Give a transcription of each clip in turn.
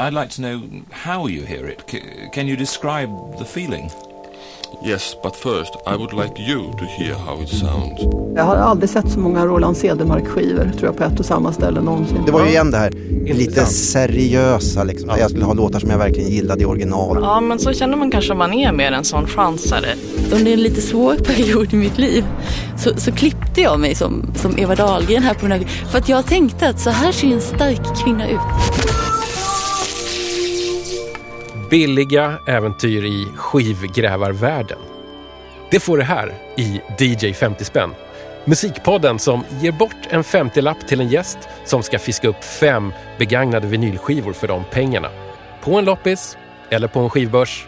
I'd like to know how you hear it. C can you describe the feeling? Yes, but first I would like you to hear how it sounds. Jag har aldrig sett så många Roland Cedermark-skivor tror jag på ett och samma ställe någonsin. Det var ju igen det här lite seriösa liksom. Ja. Jag skulle ha låtar som jag verkligen gillade i original. Ja, men så känner man kanske om man är mer en sån chansare. Under en lite svår period i mitt liv så, så klippte jag mig som, som Eva Dahlgren här på den här, För att jag tänkte att så här ser en stark kvinna ut. Billiga äventyr i skivgrävarvärlden. Det får det här i DJ 50 spänn. Musikpodden som ger bort en 50-lapp till en gäst som ska fiska upp fem begagnade vinylskivor för de pengarna. På en loppis, eller på en skivbörs,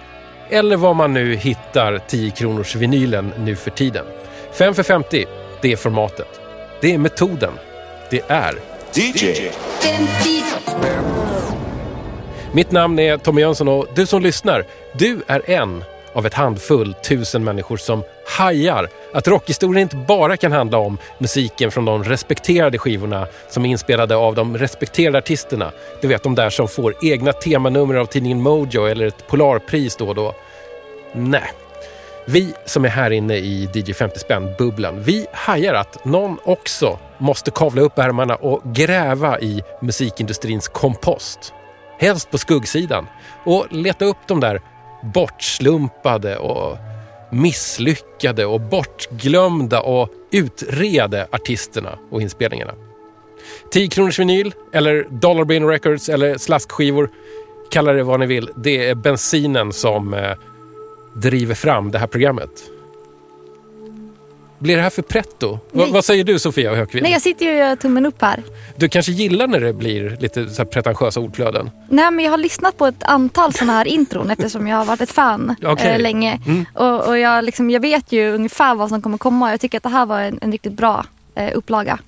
eller var man nu hittar 10 kronors vinylen nu för tiden. 5 för 50, det är formatet. Det är metoden. Det är DJ 50 mitt namn är Tommy Jönsson och du som lyssnar, du är en av ett handfull tusen människor som hajar att rockhistorien inte bara kan handla om musiken från de respekterade skivorna som är inspelade av de respekterade artisterna. Du vet de där som får egna temanummer av tidningen Mojo eller ett Polarpris då och då. Nej. Vi som är här inne i DJ 50 spänn-bubblan, vi hajar att någon också måste kavla upp ärmarna och gräva i musikindustrins kompost helst på skuggsidan, och leta upp de där bortslumpade och misslyckade och bortglömda och utrede artisterna och inspelningarna. 10 kronors vinyl eller Dollar Bin Records eller slaskskivor, kalla det vad ni vill. Det är bensinen som eh, driver fram det här programmet. Blir det här för pretto? Va, vad säger du Sofia Hökvind? Nej, jag sitter ju och gör tummen upp här. Du kanske gillar när det blir lite så pretentiösa ordflöden? Nej, men jag har lyssnat på ett antal sådana här intron eftersom jag har varit ett fan okay. eh, länge. Mm. Och, och jag, liksom, jag vet ju ungefär vad som kommer komma. Jag tycker att det här var en, en riktigt bra eh, upplaga.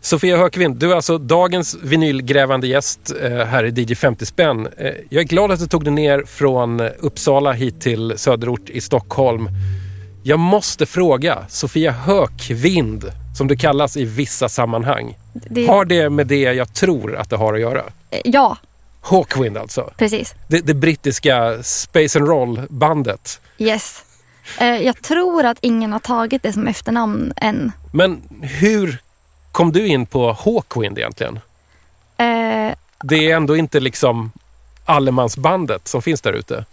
Sofia Hökvind, du är alltså dagens vinylgrävande gäst eh, här i DJ 50 spänn. Eh, jag är glad att du tog dig ner från Uppsala hit till söderort i Stockholm. Jag måste fråga, Sofia Hökvind, som du kallas i vissa sammanhang. Det... Har det med det jag tror att det har att göra? Eh, ja. Hawkwind alltså? Precis. Det, det brittiska Space and Roll-bandet? Yes. Eh, jag tror att ingen har tagit det som efternamn än. Men hur kom du in på Hawkwind egentligen? Eh... Det är ändå inte liksom allemansbandet som finns där ute?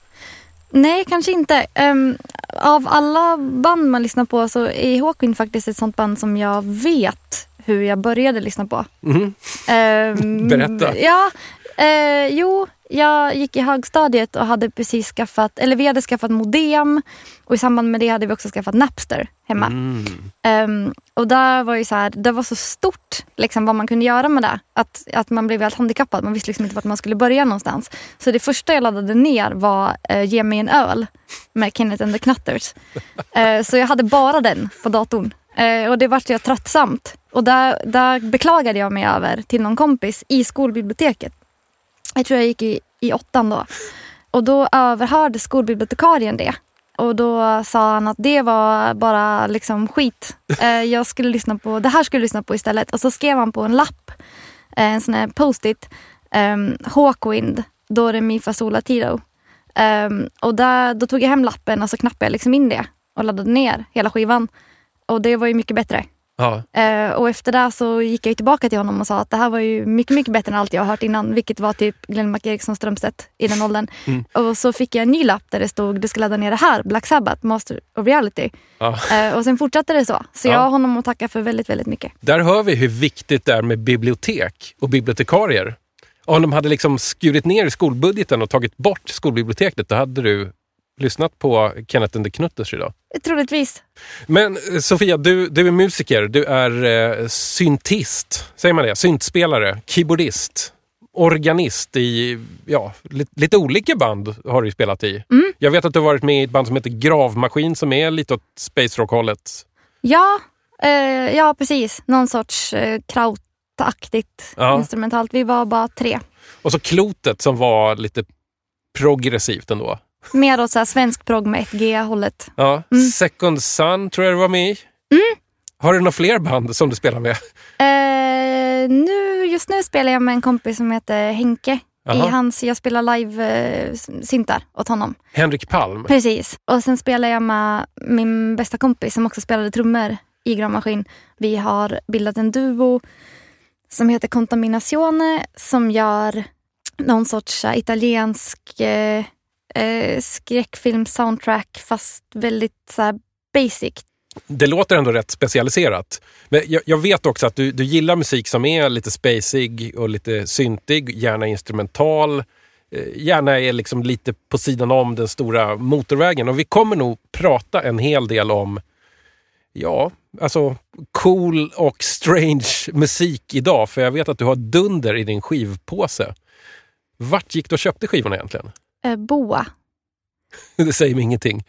Nej, kanske inte. Um, av alla band man lyssnar på så är Hawkwind faktiskt ett sånt band som jag vet hur jag började lyssna på. Mm. Um, Berätta. Ja, uh, jo, jag gick i högstadiet och hade precis skaffat, eller vi hade skaffat modem och i samband med det hade vi också skaffat Napster hemma. Mm. Um, och där var ju så här, det var så stort liksom, vad man kunde göra med det. Att, att man blev helt handikappad. Man visste liksom inte vart man skulle börja någonstans. Så det första jag laddade ner var uh, Ge mig en öl med Kenneth and the Knutters. Uh, så jag hade bara den på datorn. Uh, och det vart jag tröttsamt. Och där, där beklagade jag mig över till någon kompis i skolbiblioteket jag tror jag gick i, i åttan då. Och då överhörde skolbibliotekarien det. Och då sa han att det var bara liksom skit. Eh, jag skulle lyssna på, det här skulle jag lyssna på istället. Och så skrev han på en lapp, eh, en sån här post-it, um, Hawkwind, då det mi fa sola tiro. Um, och där, då tog jag hem lappen och så knappade jag liksom in det och laddade ner hela skivan. Och det var ju mycket bättre. Ja. Eh, och efter det så gick jag tillbaka till honom och sa att det här var ju mycket, mycket bättre än allt jag har hört innan. Vilket var typ Glenmark Eriksson Strömstedt i den åldern. Mm. Och så fick jag en ny lapp där det stod du ska ladda ner det här, Black Sabbath, Master of Reality. Ja. Eh, och sen fortsatte det så. Så ja. jag har honom att tacka för väldigt, väldigt mycket. Där hör vi hur viktigt det är med bibliotek och bibliotekarier. Om de hade liksom skurit ner skolbudgeten och tagit bort skolbiblioteket, då hade du lyssnat på Kenneth and the Knutters idag? Troligtvis. Men eh, Sofia, du, du är musiker, du är eh, syntist, säger man det? Syntspelare, keyboardist, organist i ja, lite, lite olika band har du spelat i. Mm. Jag vet att du har varit med i ett band som heter Gravmaskin som är lite åt space rock-hållet. Ja, eh, ja precis. Någon sorts eh, krautaktigt ja. instrumentalt. Vi var bara tre. Och så Klotet som var lite progressivt ändå. Mer åt så här svensk progg med 1G-hållet. Ja, mm. Second Sun tror jag du var med i. Mm. Har du några fler band som du spelar med? Eh, nu, just nu spelar jag med en kompis som heter Henke. Aha. I hans, jag spelar live-syntar åt honom. Henrik Palm. Precis. Och sen spelar jag med min bästa kompis som också spelade trummor i gravmaskin. Vi har bildat en duo som heter Contaminazione som gör någon sorts eh, italiensk eh, eh, skräckfilm-soundtrack fast väldigt så här, basic. Det låter ändå rätt specialiserat. Men jag, jag vet också att du, du gillar musik som är lite spacig och lite syntig, gärna instrumental. Eh, gärna är liksom lite på sidan om den stora motorvägen. Och vi kommer nog prata en hel del om ja, alltså cool och strange musik idag. För jag vet att du har dunder i din skivpåse. Vart gick du och köpte skivorna egentligen? Eh, Boa. Det säger mig ingenting.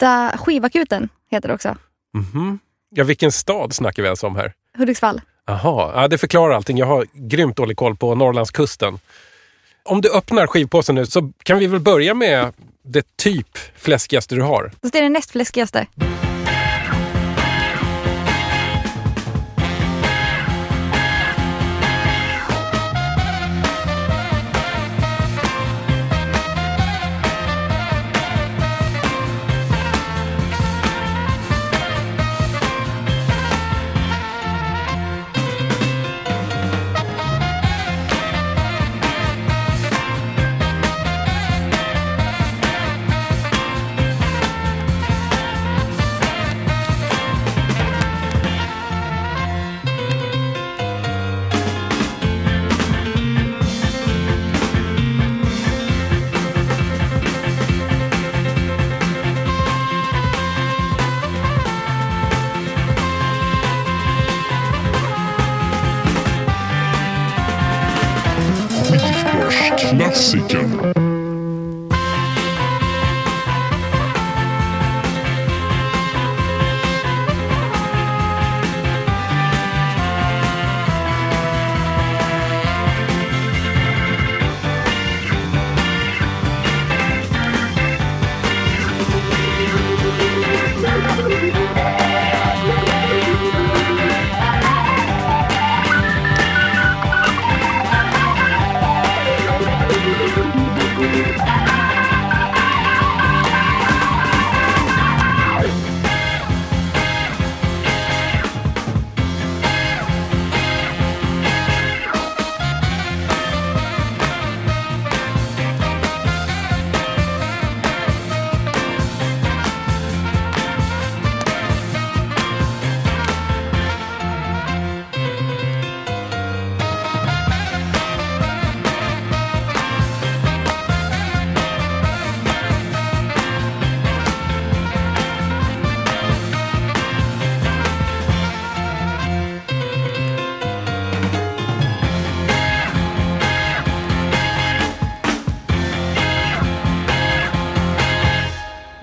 Da, skivakuten heter det också. Mhm. Ja, vilken stad snackar vi alltså om här? Hudiksvall. Jaha, ja, det förklarar allting. Jag har grymt dålig koll på Norrlandskusten. Om du öppnar skivpåsen nu så kan vi väl börja med det typ fläskigaste du har. Fast det är det näst fläskigaste.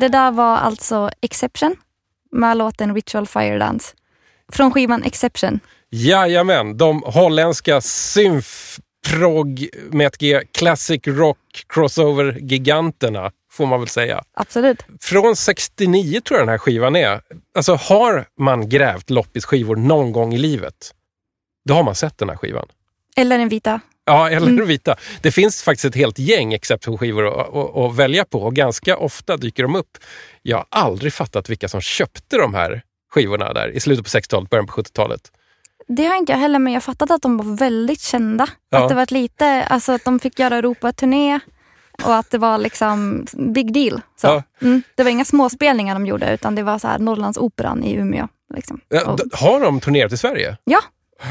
Det där var alltså Exception med låten Ritual Fire Dance. Från skivan Exception. Jajamän, de holländska synth-prog med ett G, classic rock crossover-giganterna får man väl säga. Absolut. Från 69 tror jag den här skivan är. Alltså har man grävt loppisskivor någon gång i livet, då har man sett den här skivan. Eller den vita. Ja, eller den vita. Det finns faktiskt ett helt gäng Exception-skivor att, att, att välja på och ganska ofta dyker de upp. Jag har aldrig fattat vilka som köpte de här skivorna där i slutet på 60-talet, början på 70-talet. Det har inte jag heller, men jag fattat att de var väldigt kända. Ja. Att det var lite, alltså att de fick göra Europa-turné och att det var liksom big deal. Så. Ja. Mm, det var inga småspelningar de gjorde, utan det var så här Norrlandsoperan i Umeå. Liksom. Ja, Har de turnerat i Sverige? ja,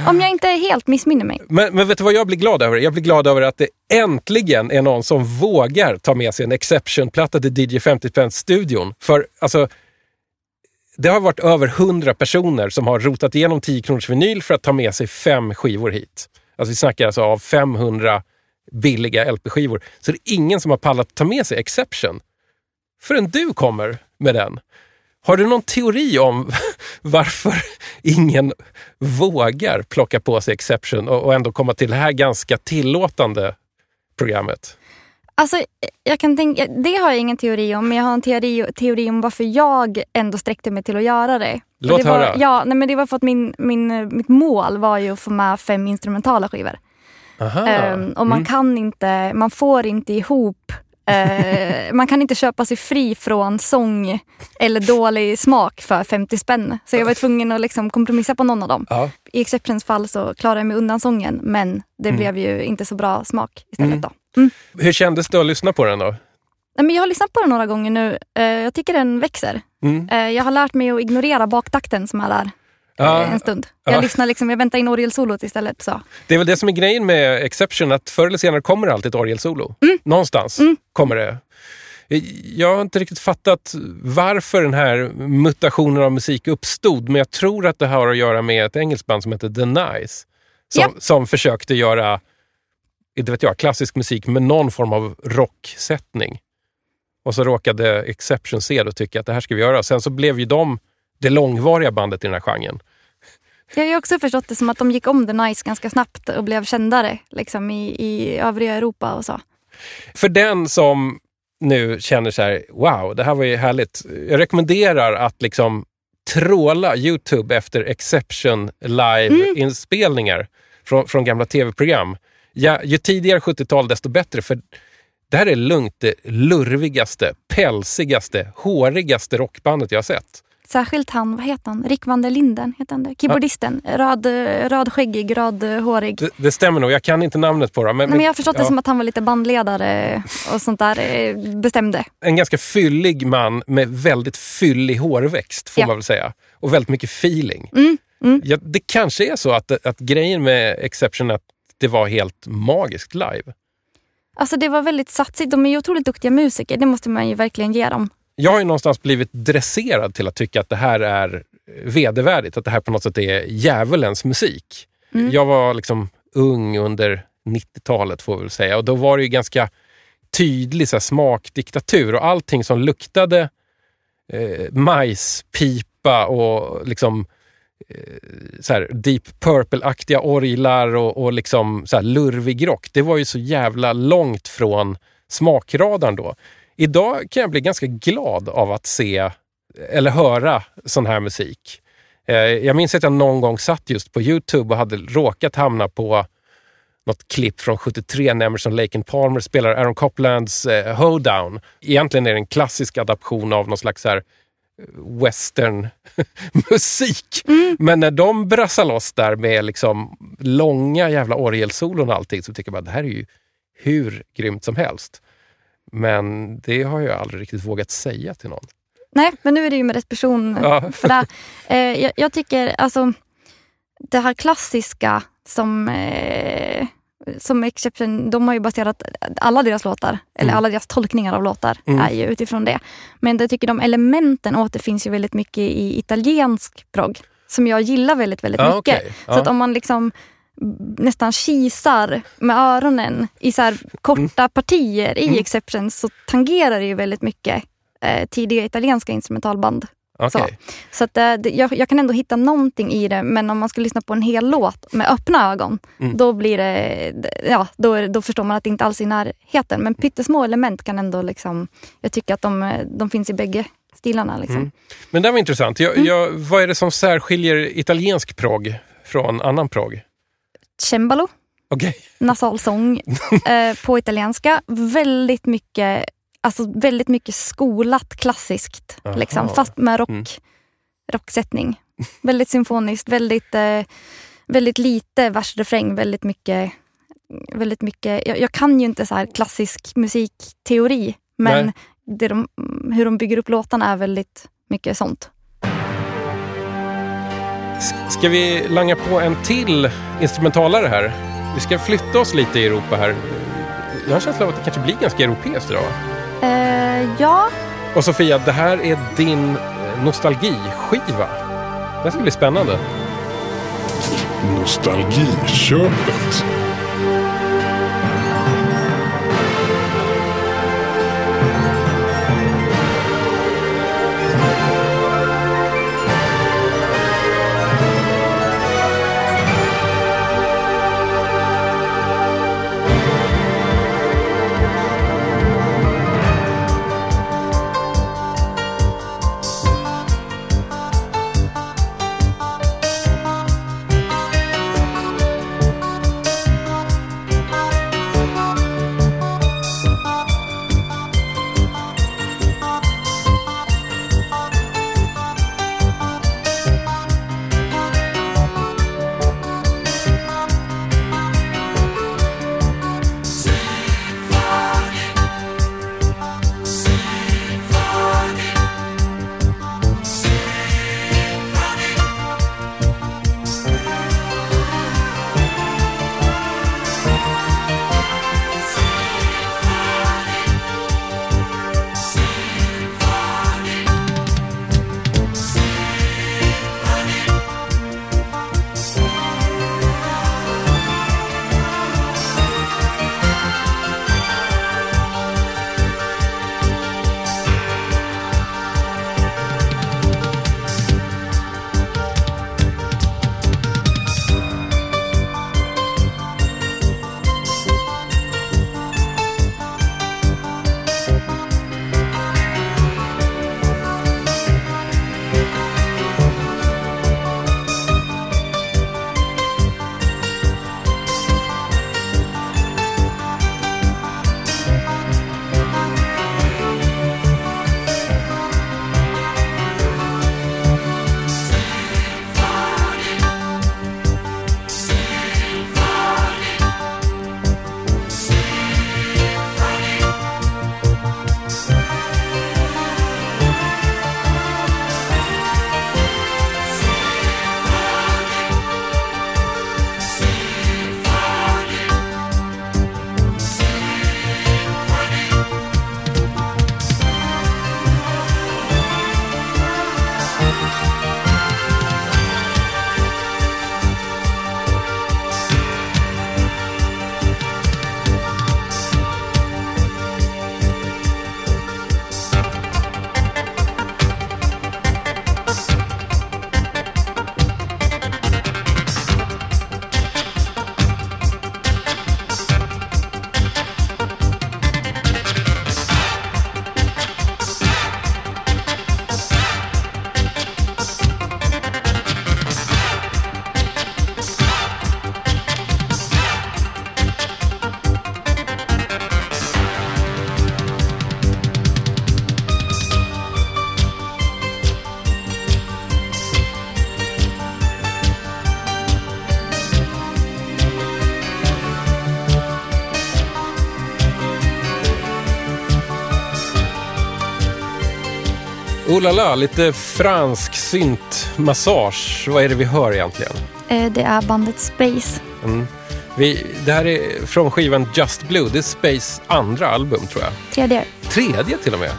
om jag inte helt missminner mig. Men, men vet du vad jag blir glad över? Jag blir glad över att det äntligen är någon som vågar ta med sig en Exception-platta till DJ 50 Spence-studion. För alltså, det har varit över 100 personer som har rotat igenom 10 kronors vinyl för att ta med sig fem skivor hit. Alltså vi snackar alltså av 500 billiga LP-skivor. Så det är ingen som har pallat ta med sig Exception förrän du kommer med den. Har du någon teori om varför ingen vågar plocka på sig Exception och, ändå komma till det här ganska tillåtande programmet? Alltså, jag kan tänka, det har jag ingen teori om, men jag har en teori, teori om varför jag ändå sträckte mig till att göra det. Låt det var, höra. Ja, nej, men det var för att min, min, mitt mål var ju att få med fem instrumentala skivor. Aha. Ehm, och man Mm. kan inte, man får inte ihop eh, man kan inte köpa sig fri från sång eller dålig smak för 50 spänn. Så jag var tvungen att liksom kompromissa på någon av dem. Ja. I Exceptions fall så klarade jag mig undan sången men det Mm. blev ju inte så bra smak istället. Mm. då. Mm. Hur kändes det att lyssna på den då? Nej, men jag har lyssnat på den några gånger nu. Eh, jag tycker den växer. Mm. Eh, jag har lärt mig att ignorera baktakten som är där Ja, eh, en stund. Jag, ja. lyssnar liksom, jag väntar in orgelsolot istället. Så. Det är väl det som är grejen med Exception, att förr eller senare kommer det alltid ett orgelsolo. Någonstans Mm. kommer det. Jag har inte riktigt fattat varför den här mutationen av musik uppstod, men jag tror att det har att göra med ett engelskt band som heter The Nice. Som, Ja. som försökte göra, inte vet jag, klassisk musik med någon form av rocksättning. Och så råkade Exception det och tycka att det här ska vi göra. Sen så blev ju de det långvariga bandet i den här genren. Jag har ju också förstått det som att de gick om The Nice ganska snabbt och blev kändare liksom, i, i övriga Europa och så. För den som nu känner så här, wow, det här var ju härligt. Jag rekommenderar att liksom tråla Youtube efter Exception live-inspelningar från, från gamla tv-program. Ja, ju tidigare 70-tal desto bättre, för det här är lugnt det lurvigaste, pälsigaste, hårigaste rockbandet jag har sett. Särskilt han, vad heter han? Rick van der Linden, heter han det? Keyboardisten. Röd, rödskäggig, rödhårig. Det, det stämmer nog, jag kan inte namnet på dem. Men, Nej, men jag har förstått det ja. som att han var lite bandledare och sånt där. eh, Bestämde. en ganska fyllig man med väldigt fyllig hårväxt, får Ja. man väl säga. Och väldigt mycket feeling. Mm, mm. Ja, det kanske är så att, att grejen med Exception är att det var helt magiskt live. Alltså det var väldigt satsigt. De är ju otroligt duktiga musiker. Det måste man ju verkligen ge dem. Jag har ju någonstans blivit dresserad till att tycka att det här är vedervärdigt, att det här på något sätt är djävulens musik. Mm. Jag var liksom ung under 90-talet får vi väl säga och då var det ju ganska tydlig så här, smakdiktatur och allting som luktade eh, majspipa och liksom eh, så här Deep Purple-aktiga orglar och, och liksom så här lurvig rock. Det var ju så jävla långt från smakradarn då. Idag kan jag bli ganska glad av att se eller höra sån här musik. Eh, jag minns att jag någon gång satt just på Youtube och hade råkat hamna på något klipp från 73 när Emerson Lake and Palmer spelar Aaron Coplands eh, Hoedown. Egentligen är det en klassisk adaption av någon slags här eh, western musik. Men när de brassar loss där med liksom långa jävla orgelsolon och allting så tycker jag bara det här är ju hur grymt som helst. Men det har jag aldrig riktigt vågat säga till någon. Nej, men nu är det ju med rätt person Ja. för det. Eh, jag, jag tycker alltså det här klassiska som, eh, som Exception, de har ju baserat alla deras låtar, eller Mm. alla deras tolkningar av låtar Mm. är ju utifrån det. Men jag tycker de elementen återfinns ju väldigt mycket i italiensk progg, som jag gillar väldigt, väldigt Ja, mycket. okej. Så Ja. att om man liksom nästan kisar med öronen i så korta partier i Mm. Exception så tangerar det ju väldigt mycket eh, tidiga italienska instrumentalband. Okej. Så att, eh, det, jag, jag kan ändå hitta någonting i det men om man ska lyssna på en hel låt med öppna ögon Mm. då blir det, ja, då, då förstår man att det inte alls är i närheten. Men pyttesmå element kan ändå liksom, jag tycker att de, eh, de finns i bägge stilarna. Liksom. Mm. Men det var intressant. Jag, Mm. jag, vad är det som särskiljer italiensk progg från annan progg? Cembalo, Okej. nasalsång eh, på italienska. Väldigt mycket, alltså väldigt mycket skolat klassiskt. Aha. Liksom, fast med rock, Mm. rocksättning. Väldigt symfoniskt, väldigt, eh, väldigt lite vers-refräng, väldigt mycket Väldigt mycket, jag, jag kan ju inte så här klassisk musikteori men de, hur de bygger upp låtarna är väldigt mycket sånt. Ska vi langa på en till instrumentalare här? Vi ska flytta oss lite i Europa här. Jag har en känsla av att det kanske blir ganska europeiskt idag. Eh, ja, Och Sofia, det här är din eh, nostalgiskiva. Det ska bli spännande. Nostalgiköpet. Oh la la, lite fransk synt-massage. Vad är det vi hör egentligen? Eh, det är bandet Space. Mm. Vi, det här är från skivan Just Blue. Det är Space andra album tror jag. Tredje. Tredje till och med.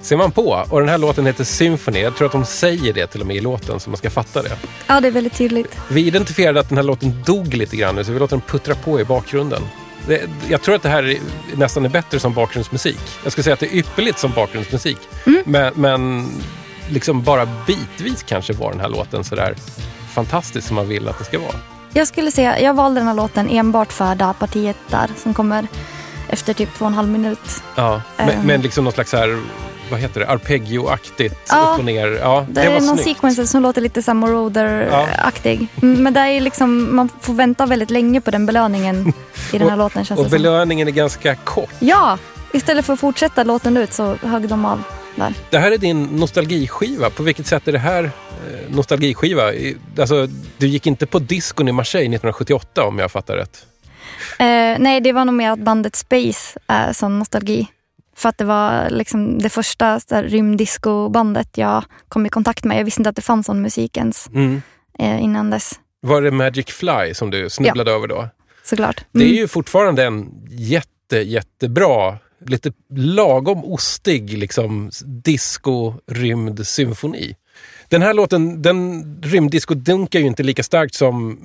Ser man på. Och den här låten heter Symphony. Jag tror att de säger det till och med i låten så man ska fatta det. Ja, det är väldigt tydligt. Vi identifierade att den här låten dog lite grann nu så vi låter den puttra på i bakgrunden. Det, jag tror att det här är, nästan är bättre som bakgrundsmusik. Jag skulle säga att det är ypperligt som bakgrundsmusik. Men, men liksom bara bitvis kanske var den här låten sådär fantastisk som man vill att det ska vara. Jag skulle säga, jag valde den här låten enbart för det här partiet där som kommer efter typ två och en halv minut. Ja, men, Ehm. men liksom någon slags här, vad heter det, arpeggio-aktigt Ja, upp och ner. Ja, Det, det, är någon sequence som låter lite Sam Roder-aktig. Mm, Men det är liksom, man får vänta väldigt länge på den belöningen i den här låten känns Och det som. belöningen är ganska kort. Ja, istället för att fortsätta låten ut så högg de av där. Det här är din nostalgiskiva. På vilket sätt är det här eh, nostalgiskiva? Alltså, du gick inte på discon i Marseille 1978 om jag fattar rätt. Eh, nej, det var nog mer att bandet Space är sån nostalgi. För att det var liksom det första rymddiscobandet jag kom i kontakt med. Jag visste inte att det fanns sån musik ens Mm. eh, innan dess. Var det Magic Fly som du snubblade över då? Såklart. Det är Mm. ju fortfarande en jätte, jättebra, lite lagom ostig liksom disco-rymdsymfoni. Den här låten, den rymddisco-dunkar ju inte lika starkt som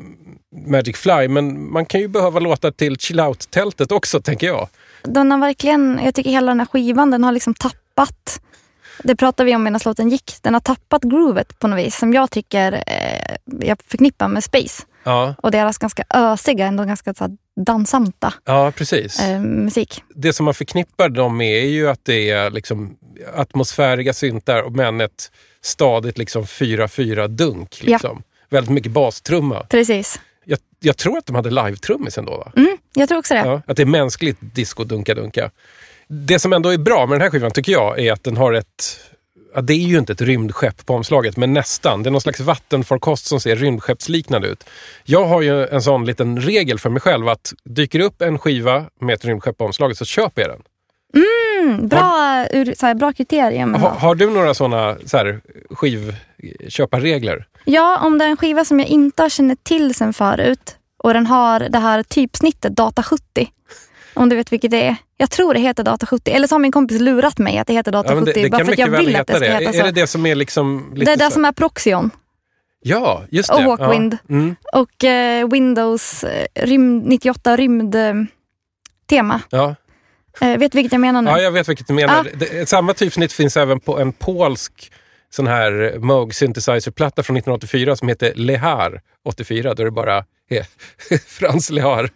Magic Fly, men man kan ju behöva låta till chill out-tältet också, tänker jag. Den har verkligen, jag tycker hela den här skivan den har liksom tappat, det pratade vi om medan låten gick, den har tappat groovet på något vis som jag tycker eh, jag förknippar med Space. Ja, Och deras ganska ösiga, ändå ganska så här, dansanta ja precis. eh, musik. det som man förknippar dem med är ju att det är liksom atmosfäriga syntar men ett stadigt liksom 4-4 dunk. Ja. Liksom. Väldigt mycket bastrumma. Precis. Jag, tror att de hade live-trummis ändå va? Mm, jag tror också det. Ja, att det är mänskligt disco-dunka-dunka. Det som ändå är bra med den här skivan tycker jag är att den har ett Ja, det är ju inte ett rymdskepp på omslaget, men nästan. Det är någon slags vattenfarkost som ser rymdskeppsliknande ut. Jag har ju en sån liten regel för mig själv att dyker upp en skiva med ett rymdskepp på omslaget så köper jag den. Mm, bra, ur, så här, bra kriterium. Ha, har du några såna så här, skivköparregler? Ja, om det är en skiva som jag inte har känt till sen förut och den har det här typsnittet Data 70. Om du vet vilket det är. Jag tror det heter Data 70. Eller så har min kompis lurat mig att det heter Data Ja, det, 70. det bara kan för att jag vill att det ska det. heta så. Är det det som är liksom... Det är det så- som är Proxion Ja, just och det. Walkwind. Ja. Mm, och eh, Windows eh, rymd, 98 rymd-tema. ja. Eh, vet du vilket jag menar nu? ja, jag vet vilket du menar. Det, samma typsnitt finns även på en polsk sån här Moog synthesizer-platta från 1984 som heter Lehar 84. Då är det bara är Frans Lehar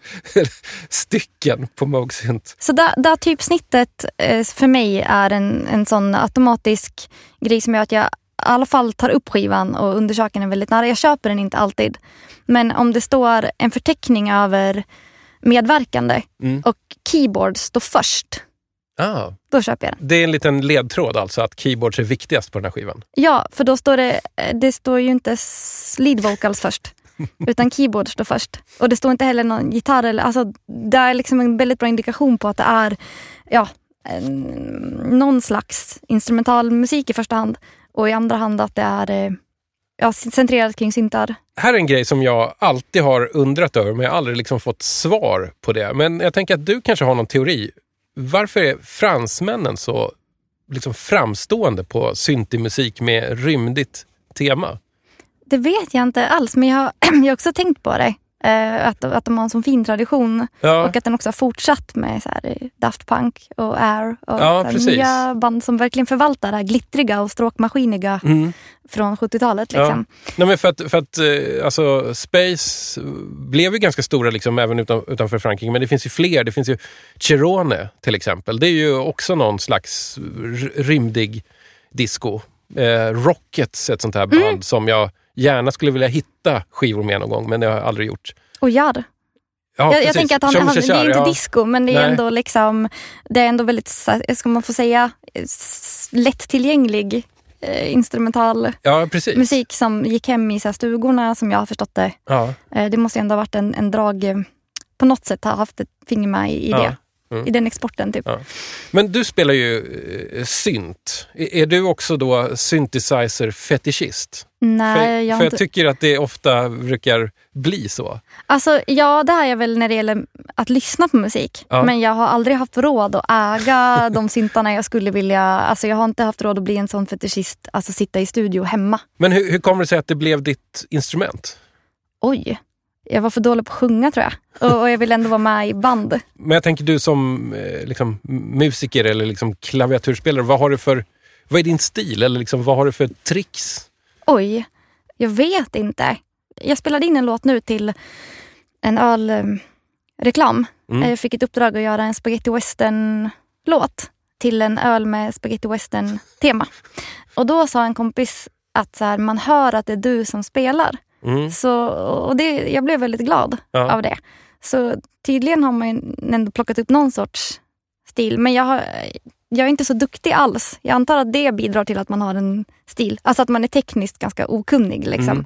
stycken på Moog synt. Så där, där typsnittet eh, för mig är en, en sån automatisk grej som gör att jag i alla fall tar upp skivan och undersöker den väldigt nära. Jag köper den inte alltid. Men om det står en förteckning över medverkande Mm. och keyboard står först, Ah, då köper jag den. det är en liten ledtråd alltså att keyboards är viktigast på den här skivan. Ja, för då står det, eh, det står ju inte lead vocals först. Utan keyboard står först. Och det står inte heller någon gitarr. Eller, alltså, det är liksom en väldigt bra indikation på att det är ja, en, någon slags instrumental musik i första hand. Och i andra hand att det är eh, ja, centrerat kring syntar. Här är en grej som jag alltid har undrat över men jag har aldrig liksom fått svar på det. Men jag tänker att du kanske har någon teori. Varför är fransmännen så liksom framstående på syntig musik med rymdigt tema? Det vet jag inte alls, men jag har, jag har också tänkt på det. Eh, att, att de har en sån fin tradition. Ja, Och att den också har fortsatt med så här, eh, Daft Punk och Air och Ja, så här, nya band som verkligen förvaltar det här glittriga och stråkmaskiniga mm. från 70-talet. Ja. Liksom. Nej, men för att, för att eh, alltså, Space blev ju ganska stora liksom, även utan, utanför Frankrike, men det finns ju fler. Det finns ju Chirone till exempel. Det är ju också någon slags rymdig disco. Eh, Rockets, ett sånt här band Mm. som jag gärna skulle vilja hitta skivor med någon gång, men det har jag aldrig gjort. Och Jar. Ja, jag, jag tänker att han, han, det är inte ja. disco men det är Nej. ändå liksom Det är ändå väldigt, ska man få säga, lättillgänglig eh, instrumental Ja, musik som gick hem i så här, stugorna som jag har förstått det. Ja. Eh, det måste ändå ha varit en, en drag, eh, på något sätt ha haft ett finger med i, i det. i den exporten typ. Men du spelar ju eh, synt. Är är du också då synthesizer-fetischist? Nej, för, jag för har jag inte... tycker att det ofta brukar bli så. Alltså, ja, det är jag väl när det gäller att lyssna på musik. Ja. Men jag har aldrig haft råd att äga de syntarna jag skulle vilja. Alltså, jag har inte haft råd att bli en sån fetischist, alltså sitta i studio hemma. Men hur, hur kommer det sig att det blev ditt instrument? Oj, jag var för dålig på att sjunga tror jag. Och, och jag vill ändå vara med i band. Men jag tänker du som eh, liksom, musiker eller liksom klaviaturspelare, vad har du för vad är din stil eller liksom, vad har du för tricks? Oj, jag vet inte. Jag spelade in en låt nu till en ölreklam. Mm. Jag fick ett uppdrag att göra en spaghetti western-låt till en öl med spaghetti western-tema. Och då sa en kompis att så här, man hör att det är du som spelar. Mm. Så, och det, jag blev väldigt glad Ja. av det. Så tydligen har man ändå plockat upp någon sorts stil. Men jag, har, jag är inte så duktig alls. Jag antar att det bidrar till att man har en stil. Alltså att man är tekniskt ganska okunnig. Liksom. Mm.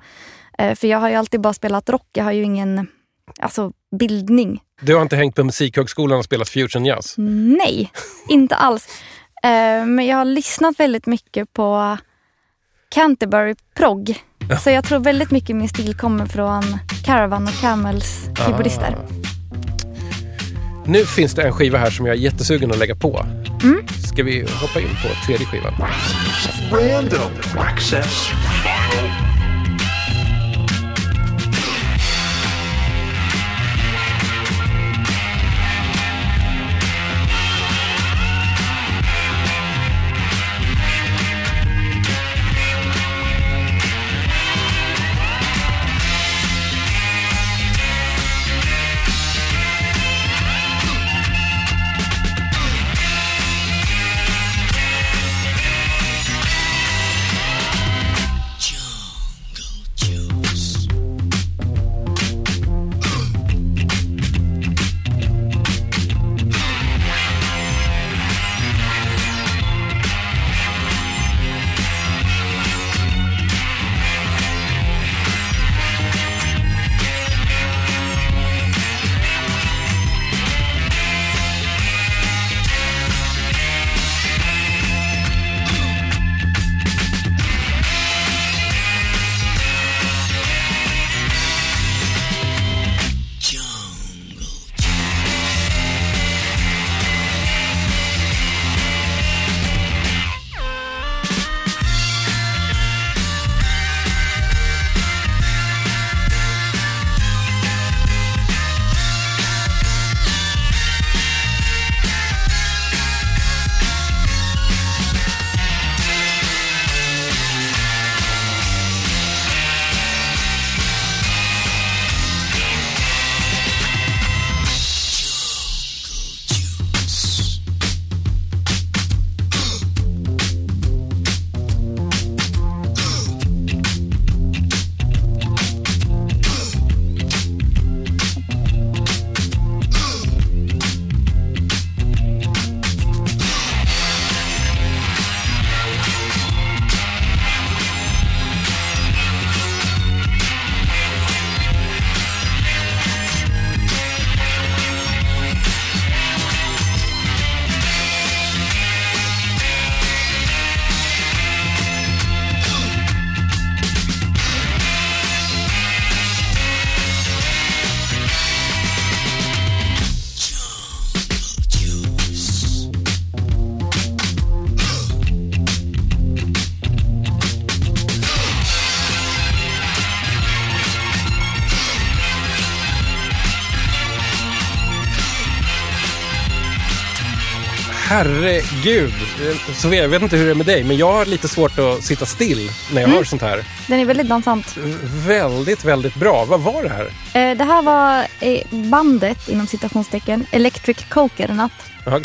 Eh, För jag har ju alltid bara spelat rock. Jag har ju ingen alltså, bildning. Du har inte hängt på Musikhögskolan och spelat fusion jazz? Nej, inte alls. Eh, Men jag har lyssnat väldigt mycket på Canterbury prog. Så jag tror väldigt mycket min stil kommer från Caravan och Camels keyboardister. Ah. Nu finns det en skiva här som jag är jättesugen att lägga på. Mm. Ska vi hoppa in på tredje skivan? Random access Herregud! Sofia, jag vet inte hur det är med dig, men jag har lite svårt att sitta still när jag Mm. hör sånt här. Den är väldigt dansant. Väldigt, väldigt bra. Vad var det här? Eh, Det här var eh, bandet, inom citationstecken, Electric Coconut. Okej.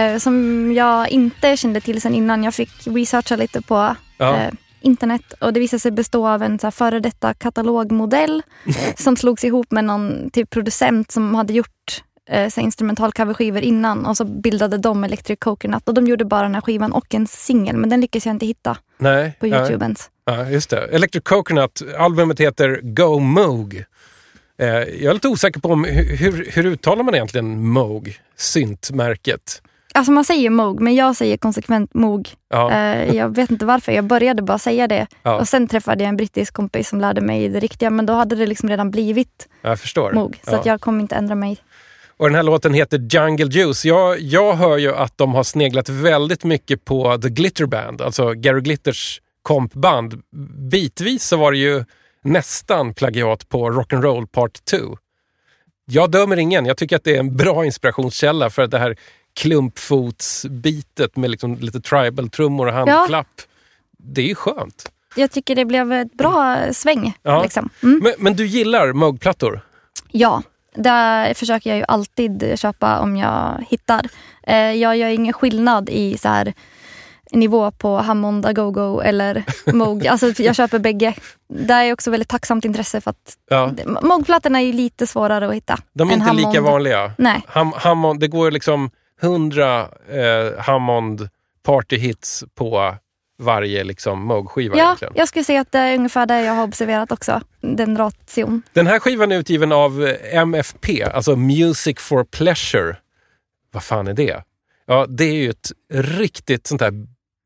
eh, Som jag inte kände till sen innan. Jag fick researcha lite på Ja. eh, internet och det visade sig bestå av en så här, före detta katalogmodell som slogs ihop med någon typ producent som hade gjort eh, så här, instrumental coverskivor innan och så bildade de Electric Coconut och de gjorde bara den här skivan och en singel men den lyckades jag inte hitta Nej. på. Youtube ens. Ja, just det. Electric Coconut. Albumet heter Go Moog. Eh, jag är lite osäker på om hur, hur, hur uttalar man egentligen Moog, syntmärket? Alltså man säger Moog, men jag säger konsekvent Moog. Ja. Eh, jag vet inte varför, jag började bara säga det. Ja. Och sen träffade jag en brittisk kompis som lärde mig det riktiga, men då hade det liksom redan blivit Jag förstår. Moog. Så Ja. att jag kommer inte ändra mig. Och den här låten heter Jungle Juice. Jag, jag hör ju att de har sneglat väldigt mycket på The Glitter Band, alltså Gary Glitters kompband. Bitvis så var det ju nästan plagiat på Rock'n'Roll Part 2. Jag dömer ingen. Jag tycker att det är en bra inspirationskälla för det här klumpfotsbitet med liksom lite tribal-trummor och handklapp. Det är ju skönt. Jag tycker det blev ett bra sväng. Ja. Liksom. Mm. Men, men du gillar Moog-plattor? Ja, där försöker jag ju alltid köpa om jag hittar. Eh, jag gör ingen skillnad i så här, nivå på Hammond, Agogo eller Moog. alltså, jag köper bägge. Det är också väldigt tacksamt intresse för att Ja. Moog-plattorna är ju lite svårare att hitta. De är inte lika Hammond. vanliga. Nej. Ham, Hammond, det går liksom hundra eh, Hammond partyhits på varje liksom Moog-skiva Ja, egentligen. jag skulle säga att det är ungefär det jag har observerat också. Den ration. Den här skivan är utgiven av eh, MFP, alltså Music for Pleasure. Vad fan är det? Ja, det är ju ett riktigt sånt här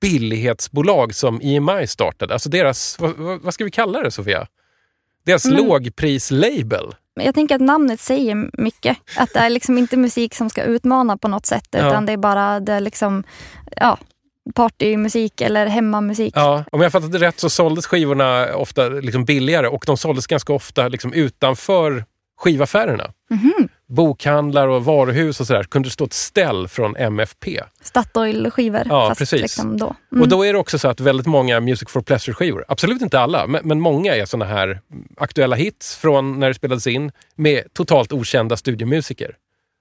billighetsbolag som EMI startade. Alltså deras, vad, vad ska vi kalla det Sofia? Deras Mm. lågprislabel. Jag tänker att namnet säger mycket. Att det är liksom inte musik som ska utmana på något sätt. Ja. Utan det är bara det är liksom, ja, partymusik eller hemmamusik. Ja, om jag fattat det rätt så såldes skivorna ofta liksom billigare och de såldes ganska ofta liksom utanför skivaffärerna. Mhm. Bokhandlar och varuhus och sådär kunde det stå ett ställ från MFP. Statoil-skivor. Ja, fast precis. Liksom då. Mm. Och då är det också så att väldigt många Music for Pleasure-skivor, absolut inte alla, men, men många är såna här aktuella hits från när det spelades in med totalt okända studiomusiker.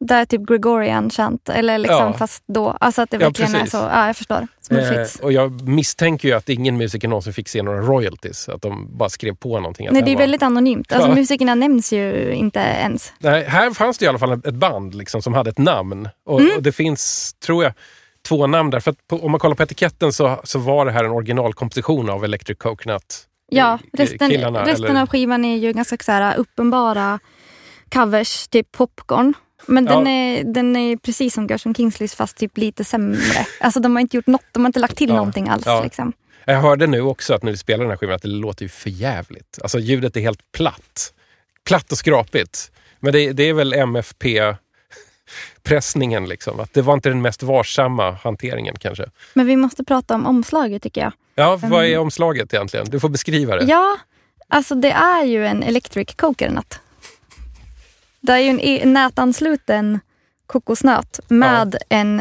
Det är typ Gregorian chant, eller liksom Ja. fast då. Alltså att det Ja, verkligen är precis. så. Ja, jag förstår. Eh, och jag misstänker ju att ingen musiker någonsin fick se några royalties, att de bara skrev på någonting. Nej, det är var- väldigt anonymt. Alltså Ja. musikerna nämns ju inte ens. Nej, här fanns det i alla fall ett band liksom, som hade ett namn. Och, Mm. och det finns, tror jag, två namn där. För att på, om man kollar på etiketten så, så var det här en originalkomposition av Electric Coconut. Ja, resten, killarna, resten eller- av skivan är ju ganska så här, uppenbara covers, typ Popcorn. Men den, Ja. är, den är precis som Gershon Kingsleys fast typ lite sämre. Alltså de har inte gjort något, de har inte lagt till Ja, någonting alls. ja. Liksom. Jag hörde nu också att när vi spelar den här skivan att det låter ju för jävligt. Alltså ljudet är helt platt. Platt och skrapigt. Men det, det är väl MFP-pressningen liksom. Att det var inte den mest varsamma hanteringen kanske. Men vi måste prata om omslaget tycker jag. Ja, vad är omslaget egentligen? Du får beskriva det. Ja, alltså det är ju en Electric Coconut. Det är ju en e- nätansluten kokosnöt med en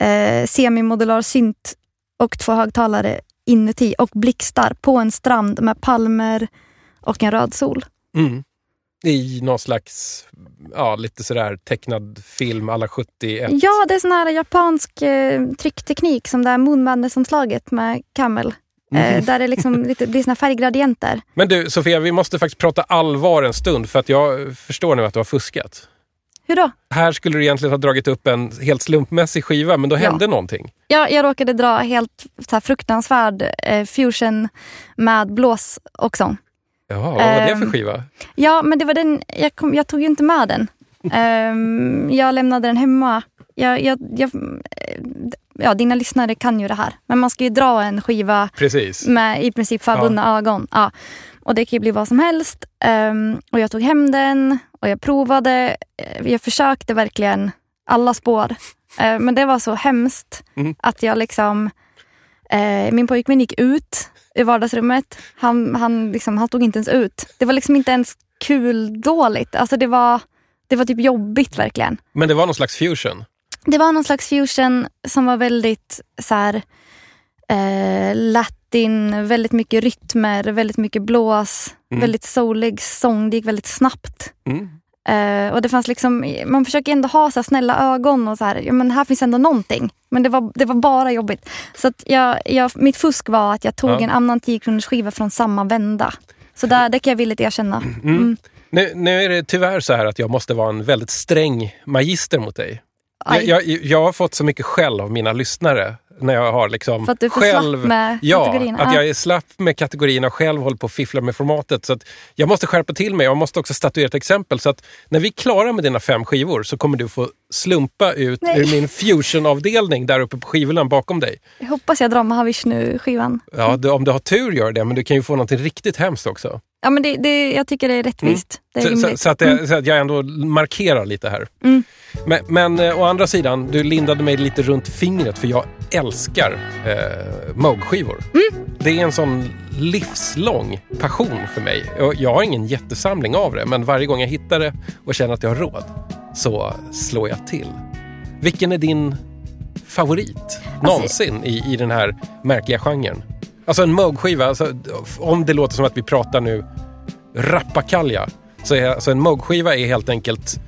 eh, semimodular synt och två högtalare inuti och blixtar på en strand med palmer och en röd sol. Mm. I någon slags, ja, lite sådär tecknad film alla 71. Ja, det är sån här japansk eh, tryckteknik som det är Moon Madness-omslaget med Camel. Mm. Eh, där det liksom lite, blir såna färggradienter. Men du Sofia, vi måste faktiskt prata allvar en stund för att jag förstår nu att du har fuskat. Hur då? Här skulle du egentligen ha dragit upp en helt slumpmässig skiva, men då Ja. hände någonting. Jag, jag råkade dra helt så fruktansvärd eh, fusion med blås och sång. Jaha, vad var det Ehm, för skiva? Ja, men det var den, jag, kom, jag tog ju inte med den. Ehm, jag lämnade den hemma. Jag, jag, jag, ja, dina lyssnare kan ju det här. Men man ska ju dra en skiva Precis. med i princip förbundna ögon. Ja. Och det kan ju bli vad som helst. Ehm, och jag tog hem den och jag provade. Eh, Jag försökte verkligen alla spår. Eh, men det var så hemskt Mm. att jag liksom... Eh, min pojkvän gick ut i vardagsrummet. Han, han, liksom, han stod inte ens ut. Det var liksom inte ens kul dåligt. Alltså det var, det var typ jobbigt verkligen. Men det var någon slags fusion. Det var någon slags fusion som var väldigt så här, eh, latin, väldigt mycket rytmer, väldigt mycket blås, Mm. väldigt soulig sång. Det gick väldigt snabbt. Mm. Eh, och det fanns liksom, man försöker ändå ha så snälla ögon och så här, ja, men här finns ändå någonting. Men det var, det var bara jobbigt. Så att jag, jag, mitt fusk var att jag tog Ja. en annan 10 kronors skiva från samma vända. Så där, det kan jag villigt erkänna. Mm. Nu, nu är det tyvärr så här att jag måste vara en väldigt sträng magister mot dig. Jag, jag, jag har fått så mycket skäll av mina lyssnare när jag har liksom För att du är för själv... slapp med ja, kategorierna. att Ja. jag är slapp med kategorierna och själv håller på att fiffla med formatet. Så att jag måste skärpa till mig. Jag måste också statuera ett exempel. Så att när vi är klara med dina fem skivor så kommer du få slumpa ut Nej. ur min fusion-avdelning där uppe på skivorna bakom dig. Jag hoppas jag drar Mahavishnu-skivan. Ja, du, om du har tur gör det, men du kan ju få något riktigt hemskt också. Ja, men det, det, jag tycker det är rättvist. Det är Så, så, så, att jag, så att jag ändå markerar lite här. Mm. Men, men eh, å andra sidan, du lindade mig lite runt fingret för jag älskar eh, Moog-skivor. Mm. Det är en sån livslång passion för mig. Jag har ingen jättesamling av det, men varje gång jag hittar det och känner att jag har råd så slår jag till. Vilken är din favorit någonsin i, i den här märkliga genren? Alltså en Moog-skiva, alltså, om det låter som att vi pratar nu rappakalja, så är alltså en Moog-skiva är helt enkelt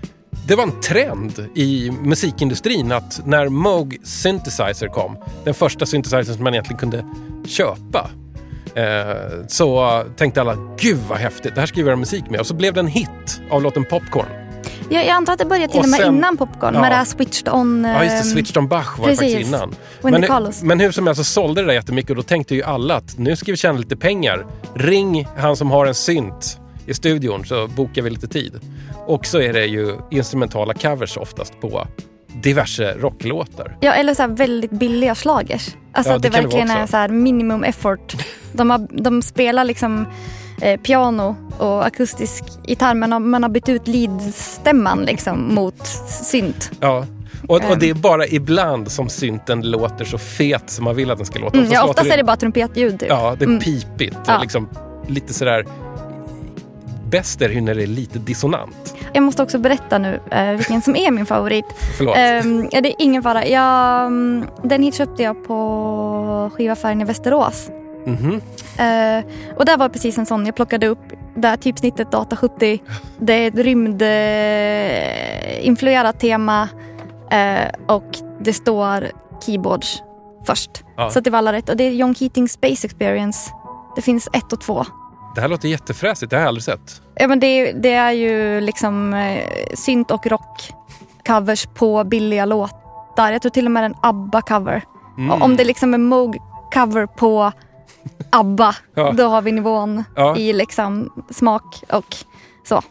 det var en trend i musikindustrin att när Moog Synthesizer kom, den första synthesizern som man egentligen kunde köpa, eh, så tänkte alla gud vad häftigt, det här ska vi göra musik med. Och så blev det en hit av låten Popcorn. Jag, jag antar att det började till Och med innan Popcorn, Ja. med det här Switched On. Ja just det, ehm, Switched on Bach var det precis. faktiskt innan. Men, Carlos. men hur som helst så sålde det där jättemycket och då tänkte ju alla att nu ska vi tjäna lite pengar. Ring han som har en synt i studion så bokar vi lite tid. Och så är det ju instrumentala covers oftast på diverse rocklåtar. Ja, eller så väldigt billiga slagers. Alltså Ja, att det, verkligen är så här minimum effort. De, har, de spelar liksom eh, piano och akustisk gitarr men har- man har bytt ut leadstämman liksom mot synt. Ja. Och, och Ehm. det är bara ibland som synten låter så fet som man vill att den ska låta. Mm, ja, oftast är det bara trumpetljud. Typ. Ja, det är Mm. pipigt Ja. liksom lite sådär... Bäst är det ju när det är lite dissonant. Jag måste också berätta nu eh, vilken som är min favorit. Förlåt. Ja, det är ingen fara. Jag, mm, den hit köpte jag på skivaffären i Västerås. Mhm. Eh, och där var precis en sån jag plockade upp. Där typsnittet Data 70. Det är ett rymdinfluerat influerat tema. Eh, och det står keyboards först. Ja. Så det var alla rätt. Och det är John Keating Space Experience. Det finns ett och två. Det här låter jättefräsigt, det har jag aldrig sett. Ja, men det, det är ju liksom eh, synt och rock covers på billiga låtar. Jag tror till och med en ABBA-cover. Mm. Om det liksom är Moog-cover på ABBA, Ja. då har vi nivån Ja. i liksom smak och så.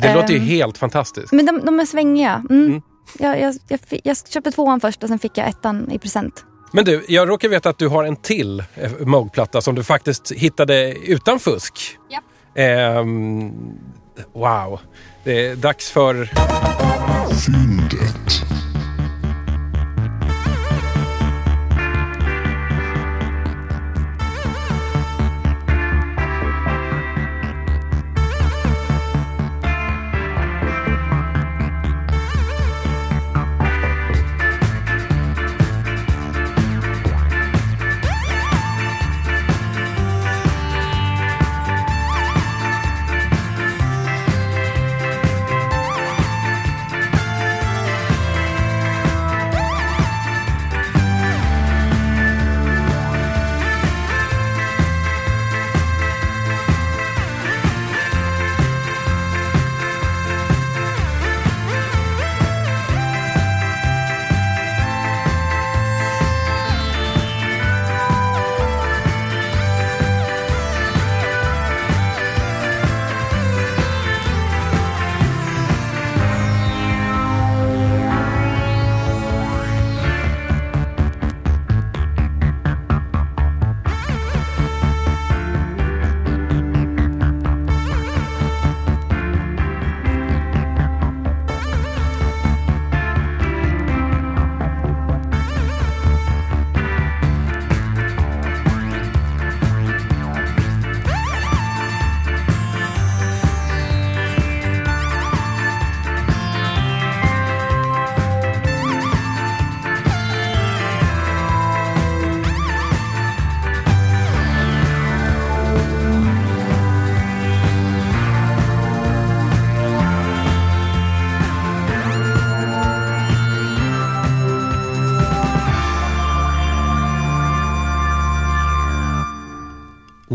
Det låter ju Ehm. helt fantastiskt. Men de, de är svängiga. Mm. Mm. Jag, jag, jag, jag köpte tvåan först och sen fick jag ettan i present. Men du, jag råkar veta att du har en till eh, Moog-platta som du faktiskt hittade utan fusk. Japp. Ehm, wow. Det är dags för... Fyndet.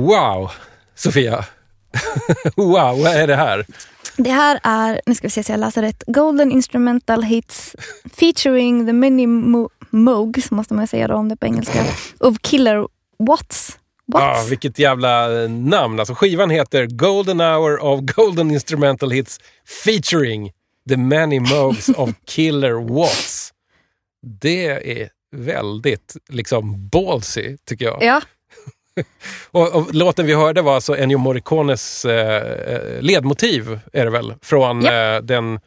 Wow, Sofia. wow, vad är det här? Det här är, nu ska vi se så jag läser rätt, Golden Instrumental Hits featuring the many Mo- måste man säga då om det på engelska, of Killer Watts. Watts. vilket jävla eh, namn. Alltså skivan heter Golden Hour of Golden Instrumental Hits featuring The Many Mogs of Killer Watts. Det är väldigt liksom ballsy, tycker jag. Ja, Och, och låten vi hörde var alltså Ennio Morricones eh, eh, ledmotiv, är det väl? Från eh, den,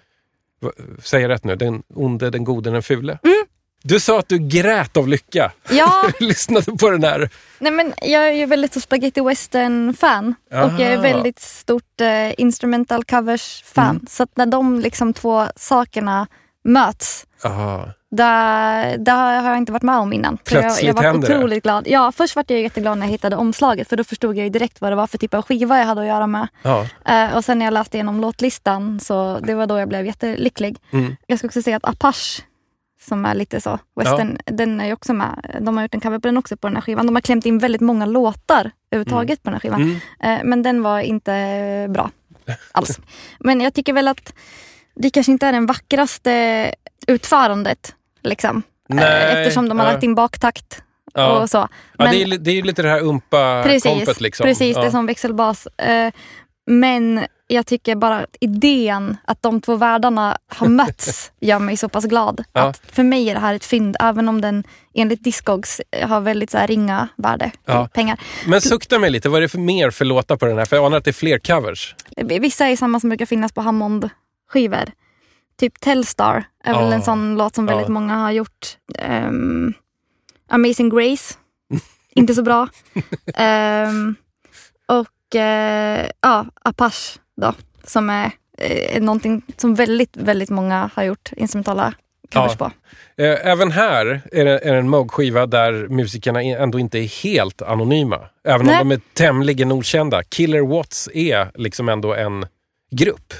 säger jag rätt nu, den onde, den gode, den fule. Mm. Du sa att du grät av lycka. ja Lyssnade på den här. nej men jag är ju väldigt så spaghetti western-fan och jag är Aha. väldigt stort eh, instrumental covers-fan. Mm. Så att när de liksom två sakerna möts, Aha. där, där har jag inte varit med om innan. Så jag, Plötsligt jag var händer det. otroligt glad. Ja, först var jag jätteglad när jag hittade omslaget för då förstod jag direkt vad det var för typ av skiva jag hade att göra med. Ja. Eh, och sen när jag läste igenom låtlistan så det var då jag blev jättelycklig. Mm. Jag ska också säga att Apache, som är lite så western, den är ju också med. De har gjort en cover på den också på den här skivan. De har klämt in väldigt många låtar överhuvudtaget på den här skivan. Mm. Eh, men den var inte bra alls. Men jag tycker väl att det kanske inte är den vackraste utförandet. Liksom. Eh, Nej, Eftersom de har ja. lagt in baktakt Ja. och så. Ja, Men- det, är, det är lite det här umpa-kompet. Precis, Liksom. precis ja. det är som växelbas. Eh, men jag tycker bara att idén att de två världarna har mötts gör mig så pass glad. Ja. Att för mig är det här ett fynd, även om den enligt Discogs har väldigt så ringa värde Ja. pengar. Men sukta mig lite, vad är det för mer för låtar på den här? För jag anar att det är fler covers. Vissa är samma som brukar finnas på Hammond-skivor. Typ Telstar är väl Ja. en sån låt som väldigt Ja. många har gjort. Ehm, Amazing Grace, inte så bra. Ehm, och eh, ja, Apache då, som är eh, någonting som väldigt, väldigt många har gjort instrumentala covers Ja. på. Eh, Även här är det, är det en Moog-skiva där musikerna ändå inte är helt anonyma. Även Nej. om de är tämligen okända. Killer Watts är liksom ändå en grupp.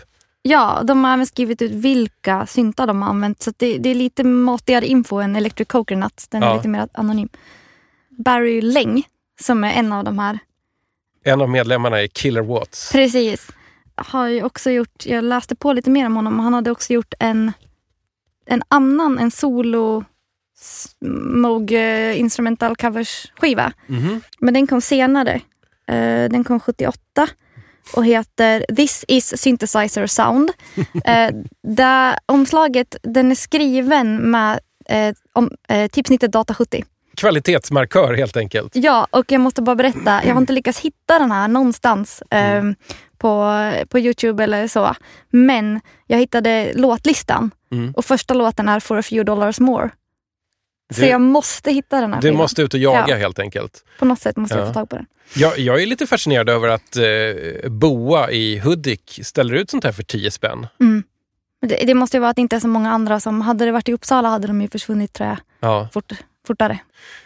Ja, de har även skrivit ut vilka syntar de har använt. Så det, det är lite matigare info än Electric Coconut. Den är Ja. lite mer anonym. Barry Leng, som är en av de här En av medlemmarna är Killer Watts. Precis. Har ju också gjort, jag läste på lite mer om honom. Han hade också gjort en, en annan, en solo Moog eh, instrumental covers skiva. Mhm. Men den kom senare. Eh, den kom 78 och heter This is synthesizer sound. uh, där omslaget, den är skriven med eh, om, eh, typsnittet Data 70. Kvalitetsmarkör helt enkelt. Ja, och jag måste bara berätta. Jag har inte lyckats hitta den här någonstans eh, på, på Youtube eller så. Men jag hittade låtlistan Mm. och första låten är For a few dollars more. Så jag måste hitta den här Du skivan. måste ut och jaga Ja. helt enkelt. På något sätt måste Ja. jag få tag på den. Jag, jag är lite fascinerad över att eh, Boa i Hudik ställer ut sånt här för 10 spänn. Mm. Det, det måste ju vara att det inte är så många andra som... Hade det varit i Uppsala hade de ju försvunnit tror jag, Ja. fort, fortare.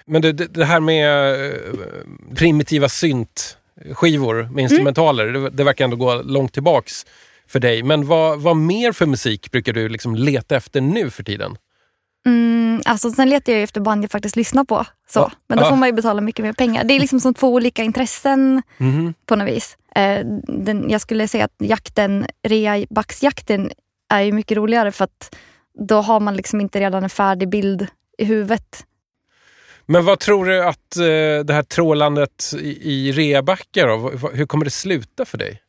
Men du, det, det här med eh, primitiva syntskivor med instrumentaler, det, det verkar ändå gå långt tillbaks för dig. Men vad, vad mer för musik brukar du liksom leta efter nu för tiden? Mm, alltså, sen letar jag efter band jag faktiskt lyssnar på. Så. Ja. Men då får man ju betala mycket mer pengar. Det är liksom som två olika intressen Mhm. på något vis. Eh, den, jag skulle säga att jakten, reabacksjakten är ju mycket roligare för att då har man liksom inte redan en färdig bild i huvudet. Men vad tror du att eh, det här trålandet i, i reabackar, då, hur kommer det sluta för dig?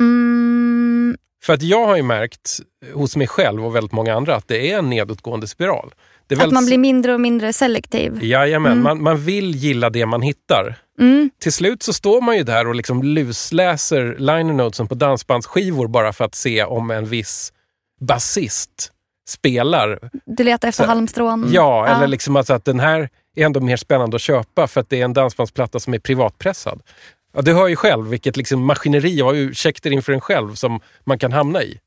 Mm, För att jag har ju märkt hos mig själv och väldigt många andra att det är en nedåtgående spiral. Att man väldigt- blir mindre och mindre selektiv. Jajamän, Mm. man, man vill gilla det man hittar. Mm, Till slut så står man ju där och liksom lusläser liner notesen på dansbandsskivor bara för att se om en viss basist spelar. du letar efter Så- halmstrån. Ja, eller liksom alltså att den här är ändå mer spännande att köpa för att det är en dansbandsplatta som är privatpressad. Ja, du hör ju själv vilket liksom maskineri av ursäkter inför en själv som man kan hamna i.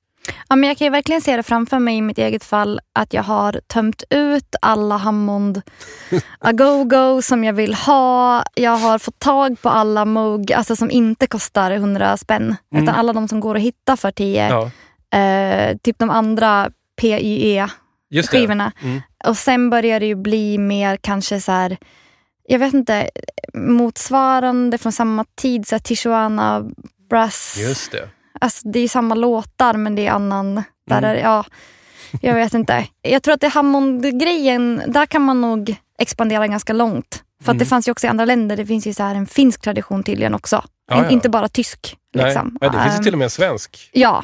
Ja, men jag kan ju verkligen se det framför mig i mitt eget fall att jag har tömt ut alla Hammond Agogo som jag vill ha. Jag har fått tag på alla Moog alltså som inte kostar 100 spänn. Mm. Utan alla de som går att hitta för 10. Ja, Eh, typ de andra. PYE-skivorna. Mm. Och sen börjar det ju bli mer kanske så här, jag vet inte, motsvarande från samma tid, så här Tijuana Brass. Just det. Alltså, det är samma låtar men det är annan... Där Mm. är, ja. Jag vet inte. Jag tror att det Hammond-grejen, där kan man nog expandera ganska långt. För att det fanns ju också i andra länder, det finns ju så här en finsk tradition tydligen också. Ja, ja. Inte bara tysk. Liksom. nej, det finns ju Ehm, till och med en svensk. Ja.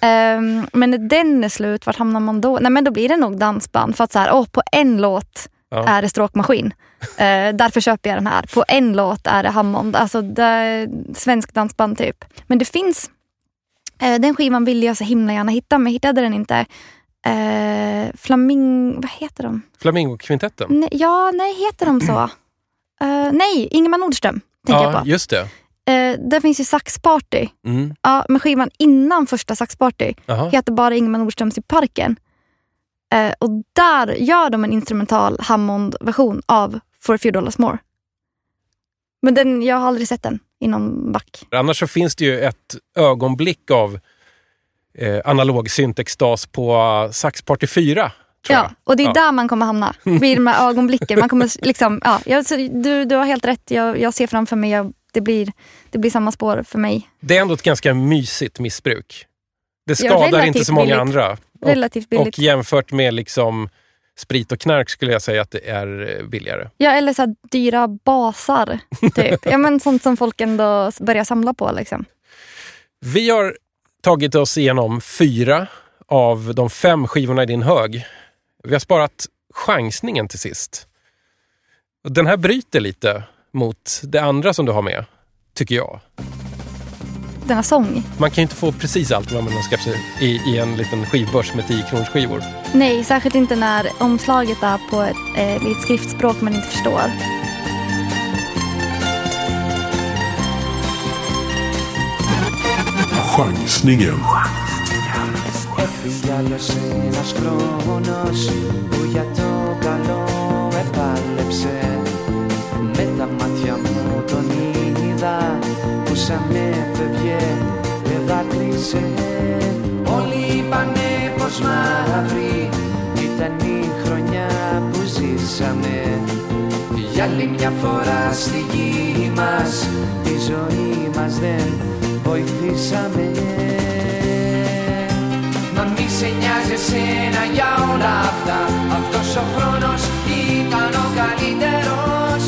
Ehm, men när den är slut, vart hamnar man då? Nej men då blir det nog dansband. För att så här, åh, på en låt Ja. är det stråkmaskin. Eh, därför köper jag den här. På en låt är det Hammond. Alltså det svensk dansband typ. Men det finns, eh, den skivan ville jag så himla gärna hitta men jag hittade den inte. Eh, Flaming... Vad heter de? Flamingokvintetten. Nej, ja, nej, heter de så? Eh, nej, Ingemar Nordström tänker jag Ja, på. just det. Eh, där finns ju Saxparty. Mm. Ja, men skivan innan första Saxparty heter bara Ingemar Nordströms i parken. Eh, och där gör de en instrumental Hammond-version av For a few dollars more. Men den, jag har aldrig sett den i någon back. Annars så finns det ju ett ögonblick av eh, analog syntextas på uh, Sax Party 4. Tror Ja, och det är Ja. där man kommer hamna. Vid de här ögonblicken. Man kommer liksom, ja, jag, du, du har helt rätt. Jag, jag ser framför mig, jag, det, blir, det blir samma spår för mig. Det är ändå ett ganska mysigt missbruk. Det Ja, skadar inte relativt så många billigt. andra. Och, Relativt billigt. och jämfört med liksom sprit och knark skulle jag säga att det är eh, billigare. Ja, eller så dyra basar. Typ. ja, men sånt som folk ändå börjar samla på. Liksom. Vi har tagit oss igenom fyra av de fem skivorna i din hög. Vi har sparat chansningen till sist. Den här bryter lite mot det andra som du har med, tycker jag Denna sång. Man kan ju inte få precis allt vad man önskar sig i, i en liten skivbörs med 10 kronors skivor. Nej, särskilt inte när omslaget är på ett, eh, i ett skriftspråk man inte förstår. Chansningen. Έφυγε ένας χρόνος που για το καλό επάλεψε Με τα μάτια μου τον είδα που σαν έφευγε και δάκρυσε Όλοι είπανε πως μαύρη ήταν η χρονιά που ζήσαμε. Για άλλη μια φορά στη γη μας τη ζωή μας δεν βοηθήσαμε. Μα μη σε νοιάζει εσένα για όλα αυτά. Αυτός ο χρόνος ήταν ο καλύτερος.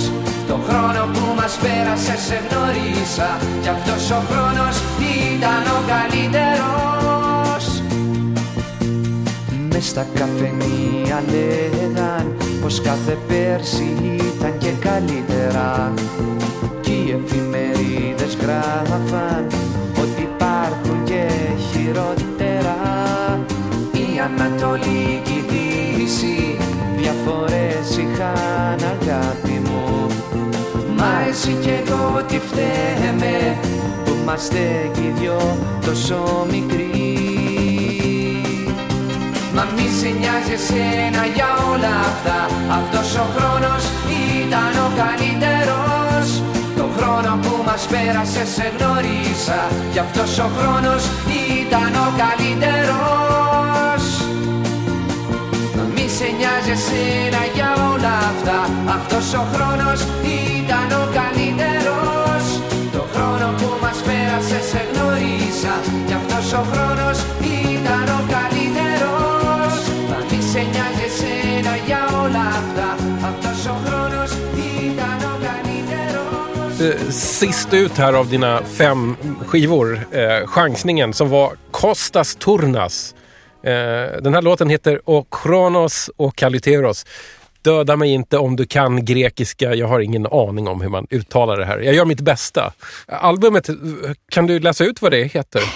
Το χρόνο που μας πέρασε σε γνωρίσα. Κι αυτός ο χρόνος ήταν στα καφενεία λέγαν Πως κάθε πέρσι ήταν και καλύτερα. Κι οι εφημερίδες γράφαν Ότι υπάρχουν και χειρότερα. Η Ανατολή και η Δύση Διαφορές είχαν αγάπη μου. Μα εσύ κι εγώ τι φταίμε Που είμαστε κι οι δυο τόσο μικροί Μα μη σε νοιάζει εσένα για όλα αυτά. Αυτός ο χρόνος ήταν ο καλύτερος. Το χρόνο που μας πέρασε σε γνωρίσα. Κι αυτός ο χρόνος ήταν ο καλύτερος. Μα μη σε νοιάζει εσένα για όλα αυτά. Αυτός ο χρόνος ήταν ο καλύτερος. Το χρόνο που μας πέρασε σε γνωρίσα. Κι αυτός ο χρόνος ήταν ο καλύτερος Sist ut här av dina fem skivor, eh, chansningen, som var Kostas Turnas. Eh, den här låten heter O Kronos och Kaliteros. Döda mig inte om du kan grekiska. Jag har ingen aning om hur man uttalar det här. Jag gör mitt bästa. Albumet, kan du läsa ut vad det heter?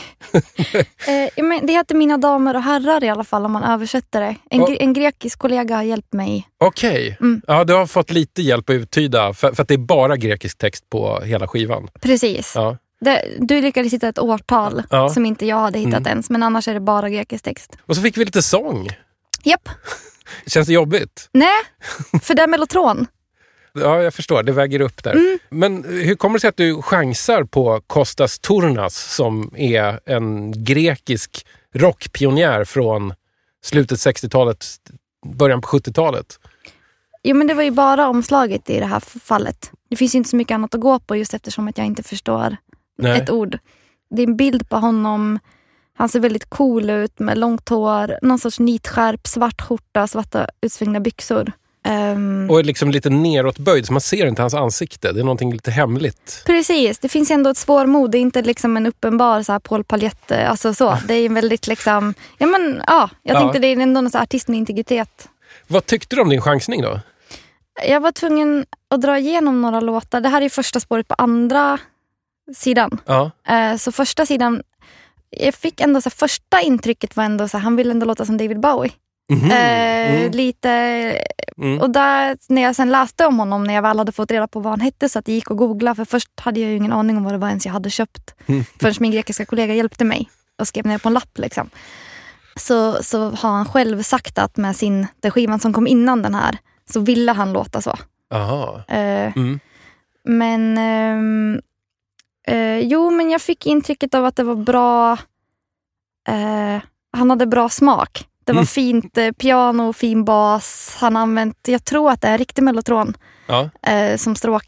Eh, men det heter Mina damer och herrar i alla fall om man översätter det. En, gre- en grekisk kollega har hjälpt mig. Okej. Mm. Ja, du har fått lite hjälp att uttyda för, för att det är bara grekisk text på hela skivan. Precis. Ja. Det, du lyckades hitta ett årtal Ja. som inte jag hade hittat Mm. ens. Men annars är det bara grekisk text. Och så fick vi lite sång. Japp. Känns det jobbigt? Nej, för det är mellotron. Ja, jag förstår. Det väger upp där. Mm. Men hur kommer det sig att du chansar på Kostas Tournas som är en grekisk rockpionjär från slutet 60-talet, början på 70-talet? Jo men det var ju bara omslaget i det här fallet. Det finns ju inte så mycket annat att gå på just eftersom att jag inte förstår Nej. ett ord. Det är en bild på honom Han ser väldigt cool ut med långt hår, någon sorts nitskärp, svart skjorta, svarta utsvängda byxor. Ehm, Och är liksom lite neråtböjd så man ser inte hans ansikte. Det är någonting lite hemligt. Precis, det finns ändå ett svårmod. Det är inte liksom en uppenbar så här Paul Paljette, alltså så. Det är en väldigt liksom, ja men ja, jag Ja. tänkte det är ändå en artist med integritet. Vad tyckte du om din chansning då? Jag var tvungen att dra igenom några låtar. Det här är första spåret på andra sidan. Ja. Eh, Så första sidan, jag fick ändå så första intrycket var ändå så han vill ändå låta som David Bowie. Mhm. Eh, Mm. Lite, Mm. och där, när jag sen läste om honom, när jag väl hade fått reda på vad han hette så att jag gick och googlade, för först hade jag ju ingen aning om vad det var ens jag hade köpt. Mm. Förrän min grekiska kollega hjälpte mig och skrev ner på en lapp. Liksom. Så, så har han själv sagt att med sin, den skivan som kom innan den här, så ville han låta så. Eh, Mm. men ehm, eh, jo, men jag fick intrycket av att det var bra. Eh, han hade bra smak. Det var Mm. fint eh, piano, fin bas. Han använt, jag tror att det är en riktig mellotron Ja. eh, som stråk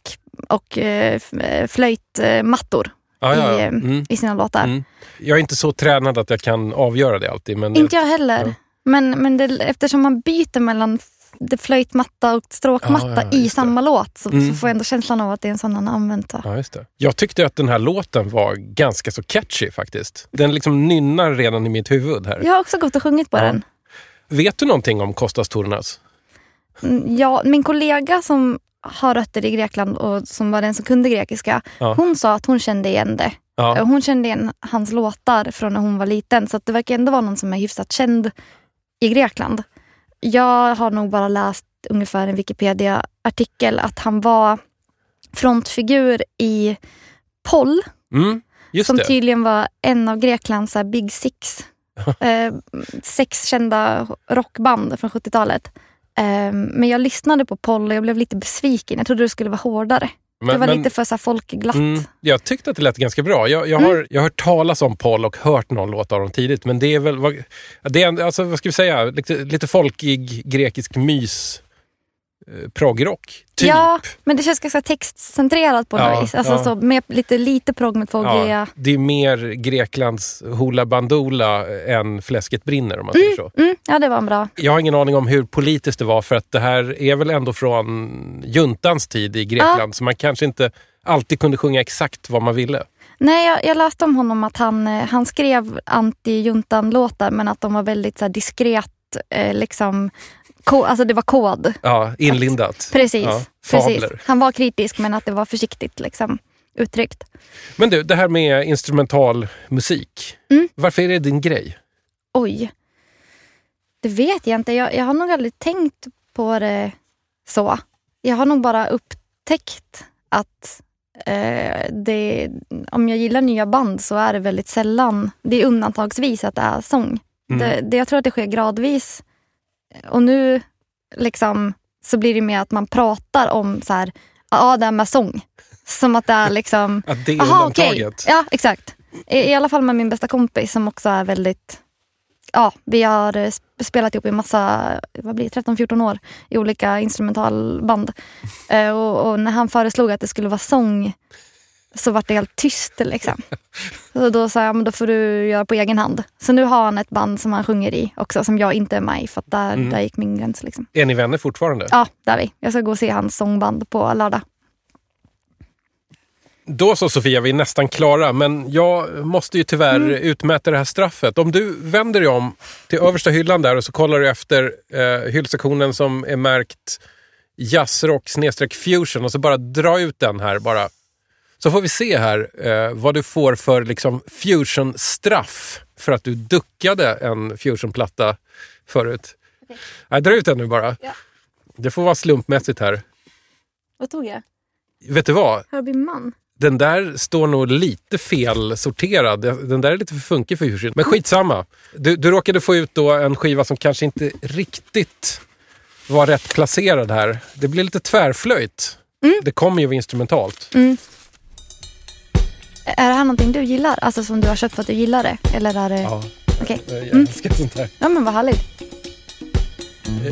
och eh, eh, flöjtmattor Ja, ja, ja. i, Mm. i sina låtar. Mm. Jag är inte så tränad att jag kan avgöra det alltid. Men Inte jag heller. Men, men det, eftersom man byter mellan det flöjtmatta och stråkmatta Ja, ja, i det. samma låt så, Mm. så får jag ändå känslan av att det är en sån han använt. Ja, just det. Jag tyckte att den här låten var ganska så catchy faktiskt. Den liksom nynnar redan i mitt huvud här. Jag har också gått och sjungit på Ja. den. Vet du någonting om Kostas Tournas? Mm, Ja, min kollega som har rötter i Grekland och som var den som kunde grekiska, Ja. hon sa att hon kände igen det. Ja. Hon kände igen hans låtar från när hon var liten, så det verkar ändå vara någon som är hyfsat känd i Grekland. Jag har nog bara läst ungefär en Wikipedia-artikel att han var frontfigur i Poll, Mm, som det. tydligen var en av Greklands här, Big Six. eh, sex kända rockband från 70-talet. Eh, men jag lyssnade på Poll och jag blev lite besviken. Jag trodde det skulle vara hårdare. Det Men- var men- lite för så folkglatt. Mm, jag tyckte att det lät ganska bra. Jag, jag, Mm. har, jag har hört talas om Paul och hört någon låt av dem tidigt. Men det är väl, det är, alltså, vad ska vi säga, lite, lite folkig grekisk mys. Eh, proggrock, typ. Ja, men det känns ganska textcentrerat på Ja, något vis. Alltså, ja. så, med lite, lite progg med två. Ja, det är mer Greklands Hoola Bandoola än Fläsket brinner om man säger så. Mm, ja, det var en bra. Jag har ingen aning om hur politiskt det var för att det här är väl ändå från juntans tid i Grekland så man kanske inte alltid kunde sjunga exakt vad man ville. Nej, jag, jag läste om honom att han, eh, han skrev anti-juntan-låtar men att de var väldigt så här, diskret. Eh, liksom, ko, alltså det var kod. Ja, inlindat. Precis. Ja, precis. Han var kritisk men att det var försiktigt liksom, uttryckt. Men du, det här med instrumental musik. Mm. Varför är det din grej? Oj. Det vet jag inte. Jag, jag har nog aldrig tänkt på det så. Jag har nog bara upptäckt att eh, det, om jag gillar nya band så är det väldigt sällan, det är undantagsvis att det är sång. Mm. Det, det, jag tror att det sker gradvis. Och nu liksom så blir det mer att man pratar om så här, ja det är med sång. Som att det är liksom Att det är Aha, undantaget? Ja, exakt. I, I alla fall med min bästa kompis som också är väldigt... Ja, vi har eh, sp- spelat ihop i massa, vad blir det, 13-14 år i olika instrumentalband. Eh, och, och när han föreslog att det skulle vara sång så var det helt tyst. Liksom. Så då sa jag, men då får du göra på egen hand. Så nu har han ett band som han sjunger i också, som jag inte är med i. För att där, Mm. där gick min gräns. Liksom. Är ni vänner fortfarande? Ja, där är vi. Jag ska gå och se hans sångband på lördag. Då så Sofia, vi är nästan klara, men jag måste ju tyvärr Mm. utmäta det här straffet. Om du vänder dig om till översta hyllan där och så kollar du efter eh, hyllsektionen som är märkt jazzrock snedstreck fusion och så bara dra ut den här bara. Så får vi se här eh, vad du får för liksom fusion-straff för att du duckade en fusionplatta förut. Nej, dra ut den nu bara. Ja. Det får vara slumpmässigt här. Vad tog jag? Vet du vad? Herbie Mann. Den där står nog lite fel sorterad. Den där är lite för funkig för Fusion. Men skitsamma. Du, du råkade få ut då en skiva som kanske inte riktigt var rätt placerad här. Det blir lite tvärflöjt. Det kommer ju instrumentalt. Mm. Är det här någonting du gillar? Alltså som du har köpt för att du gillar det? Eller är det... Ja, Okej. jag Mm. älskar sånt här. Ja men vad härligt.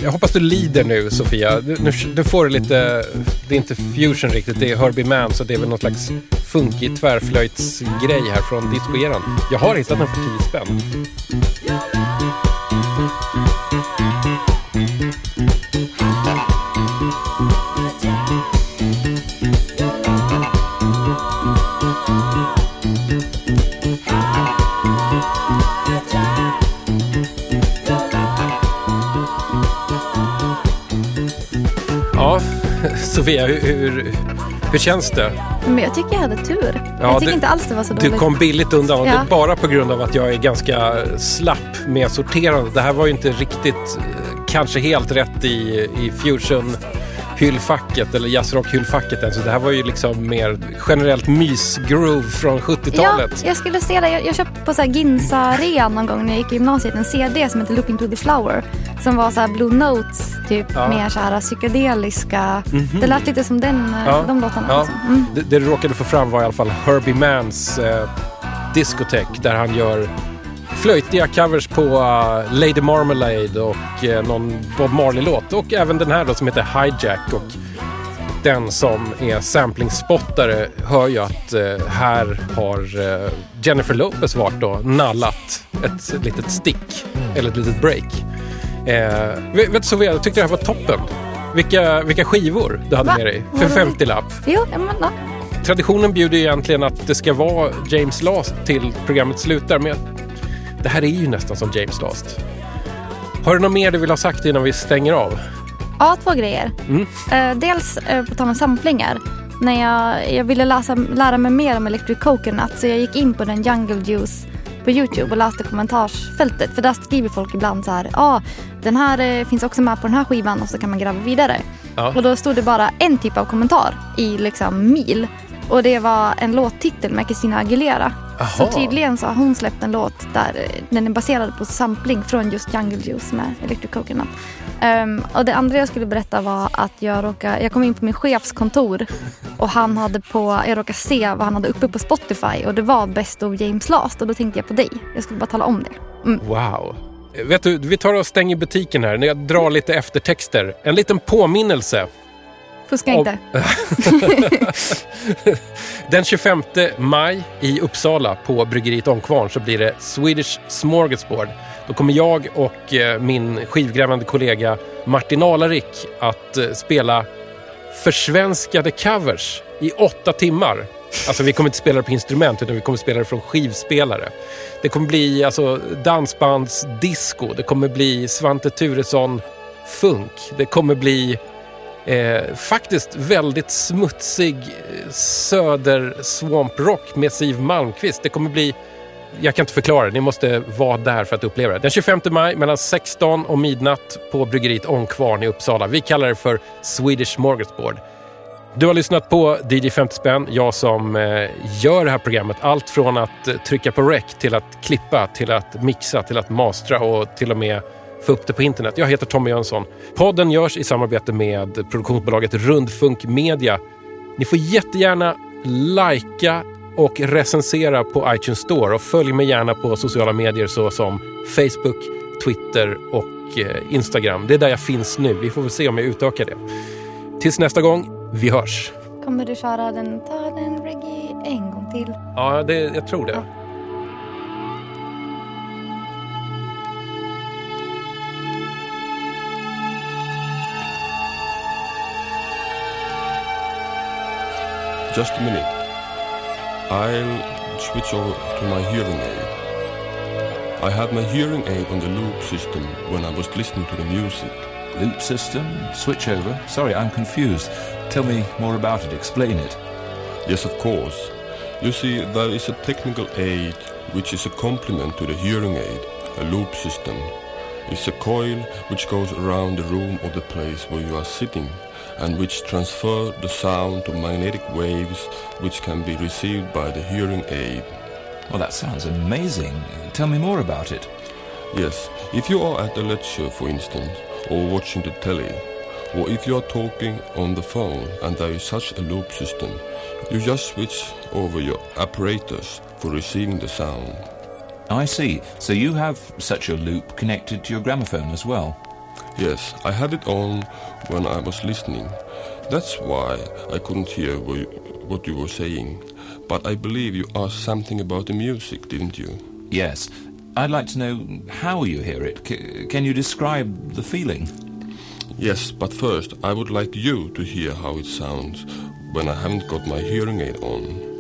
Jag hoppas du lider nu Sofia. Nu, nu, nu får du lite, det är inte fusion riktigt, det är Herbie Mann så det är väl någon slags funkig tvärflöjtsgrej här från discoeran. Jag har hittat den för 10 spänn. Sofia, hur, hur, hur känns det? Men jag tycker jag hade tur. Ja, jag tycker du- inte alls det var så Du dåligt. kom billigt undan Ja. bara på grund av att jag är ganska slapp med sorterandet. Det här var ju inte riktigt, eh, kanske helt rätt i, i fusion hyllfacket eller jazzrock-hyllfacket än. Så det här var ju liksom mer generellt mysgroove från Ja, 70-talet. jag skulle se det. Jag, jag köpte på så här Ginsa-rean någon gång när jag gick i gymnasiet en CD som heter Looking to the Flower. Som var så här Blue Notes, typ Ja. mer så här psykedeliska. Det lät lite som den, eh, Ja. de låtarna. Ja. Liksom. Mm. Det, det du råkade få fram var i alla fall Herbie Manns eh, diskotek där han gör flöjtiga covers på eh, Lady Marmalade och eh, någon Bob Marley-låt. Och även den här då som heter Hijack. Och den som är samplingspottare hör ju att eh, här har Jennifer Lopez varit och nallat ett litet stick eller ett litet break. Eh, vet du Sofia, jag tyckte det här var toppen. Vilka, vilka skivor du hade Va? med dig för Vad roligt. 50-lapp. Jo, ja, men, ja. Traditionen bjuder ju egentligen att det ska vara James Last till programmet slutar. Men det här är ju nästan som James Last. Har du något mer du vill ha sagt innan vi stänger av? ja, två grejer. Mm. Eh, dels eh, på tal om samplingar. När jag, jag ville läsa, lära mig mer om Electric Coconut så jag gick in på den Jungle Juice på Youtube och läste kommentarsfältet. För där skriver folk ibland så här, ja ah, den här eh, finns också med på den här skivan och så kan man gräva vidare. Ja. Och då stod det bara en typ av kommentar i liksom mil. Och det var en låttitel med Christina Aguilera. Så Aha. tydligen så har hon släppt en låt där eh, den är baserad på sampling från just Jungle Juice med Electric Coconut. Ehm, och det andra jag skulle berätta var att jag råkade, jag kom in på min chefs kontor och han hade på, jag råkade se vad han hade uppe på Spotify och det var Best of James Last och då tänkte jag på dig. Jag skulle bara tala om det. Mm. Wow. Vet du, vi tar och stänger butiken här. När jag drar lite eftertexter. En liten påminnelse. Fuska inte. Den 25 maj i Uppsala på bryggeriet Ångkvarn så blir det Swedish Smorgasbord. Då kommer jag och eh, min skivgrävande kollega Martin Alarik att eh, spela försvenskade covers i åtta timmar. Alltså vi kommer inte spela det på instrument utan vi kommer spela det från skivspelare. Det kommer bli alltså dansbandsdisco, det kommer bli Svante Turesson funk, det kommer bli Eh, faktiskt väldigt smutsig eh, söder swamp rock med Siv Malmqvist. Det kommer bli... Jag kan inte förklara det, ni måste vara där för att uppleva det. Den 25 maj mellan 16 och midnatt på bryggeriet Ångkvarn i Uppsala. Vi kallar det för Swedish Smorgasbord. Du har lyssnat på DJ 50 spänn, jag som eh, gör det här programmet. Allt från att trycka på rec till att klippa, till att mixa, till att mastra och till och med få upp det på internet. Jag heter Tommy Jönsson. Podden görs i samarbete med produktionsbolaget Rundfunk Media. Ni får jättegärna likea och recensera på iTunes Store och följ mig gärna på sociala medier såsom Facebook, Twitter och eh, Instagram. Det är där jag finns nu. Vi får väl se om jag utökar det. Tills nästa gång, vi hörs. Kommer du köra den, ta den reggae en gång till? Ja, det, jag tror det. Just a minute. I'll switch over to my hearing aid. I had my hearing aid on the loop system when I was listening to the music. Loop system, switch over. Sorry, I'm confused. Tell me more about it. Explain it. Yes, of course. You see, there is a technical aid which is a complement to the hearing aid, a loop system. It's a coil which goes around the room or the place where you are sitting and which transfer the sound to magnetic waves which can be received by the hearing aid. Well, that sounds amazing. Tell me more about it. Yes, if you are at a lecture, for instance, or watching the telly, or if you are talking on the phone and there is such a loop system, you just switch over your apparatus for receiving the sound. I see. So you have such a loop connected to your gramophone as well. Yes, I had it on when I was listening. That's why I couldn't hear what you, what you were saying. But I believe you asked something about the music, didn't you? Yes. I'd like to know how you hear it. C- can you describe the feeling? Yes, but first I would like you to hear how it sounds when I haven't got my hearing aid on.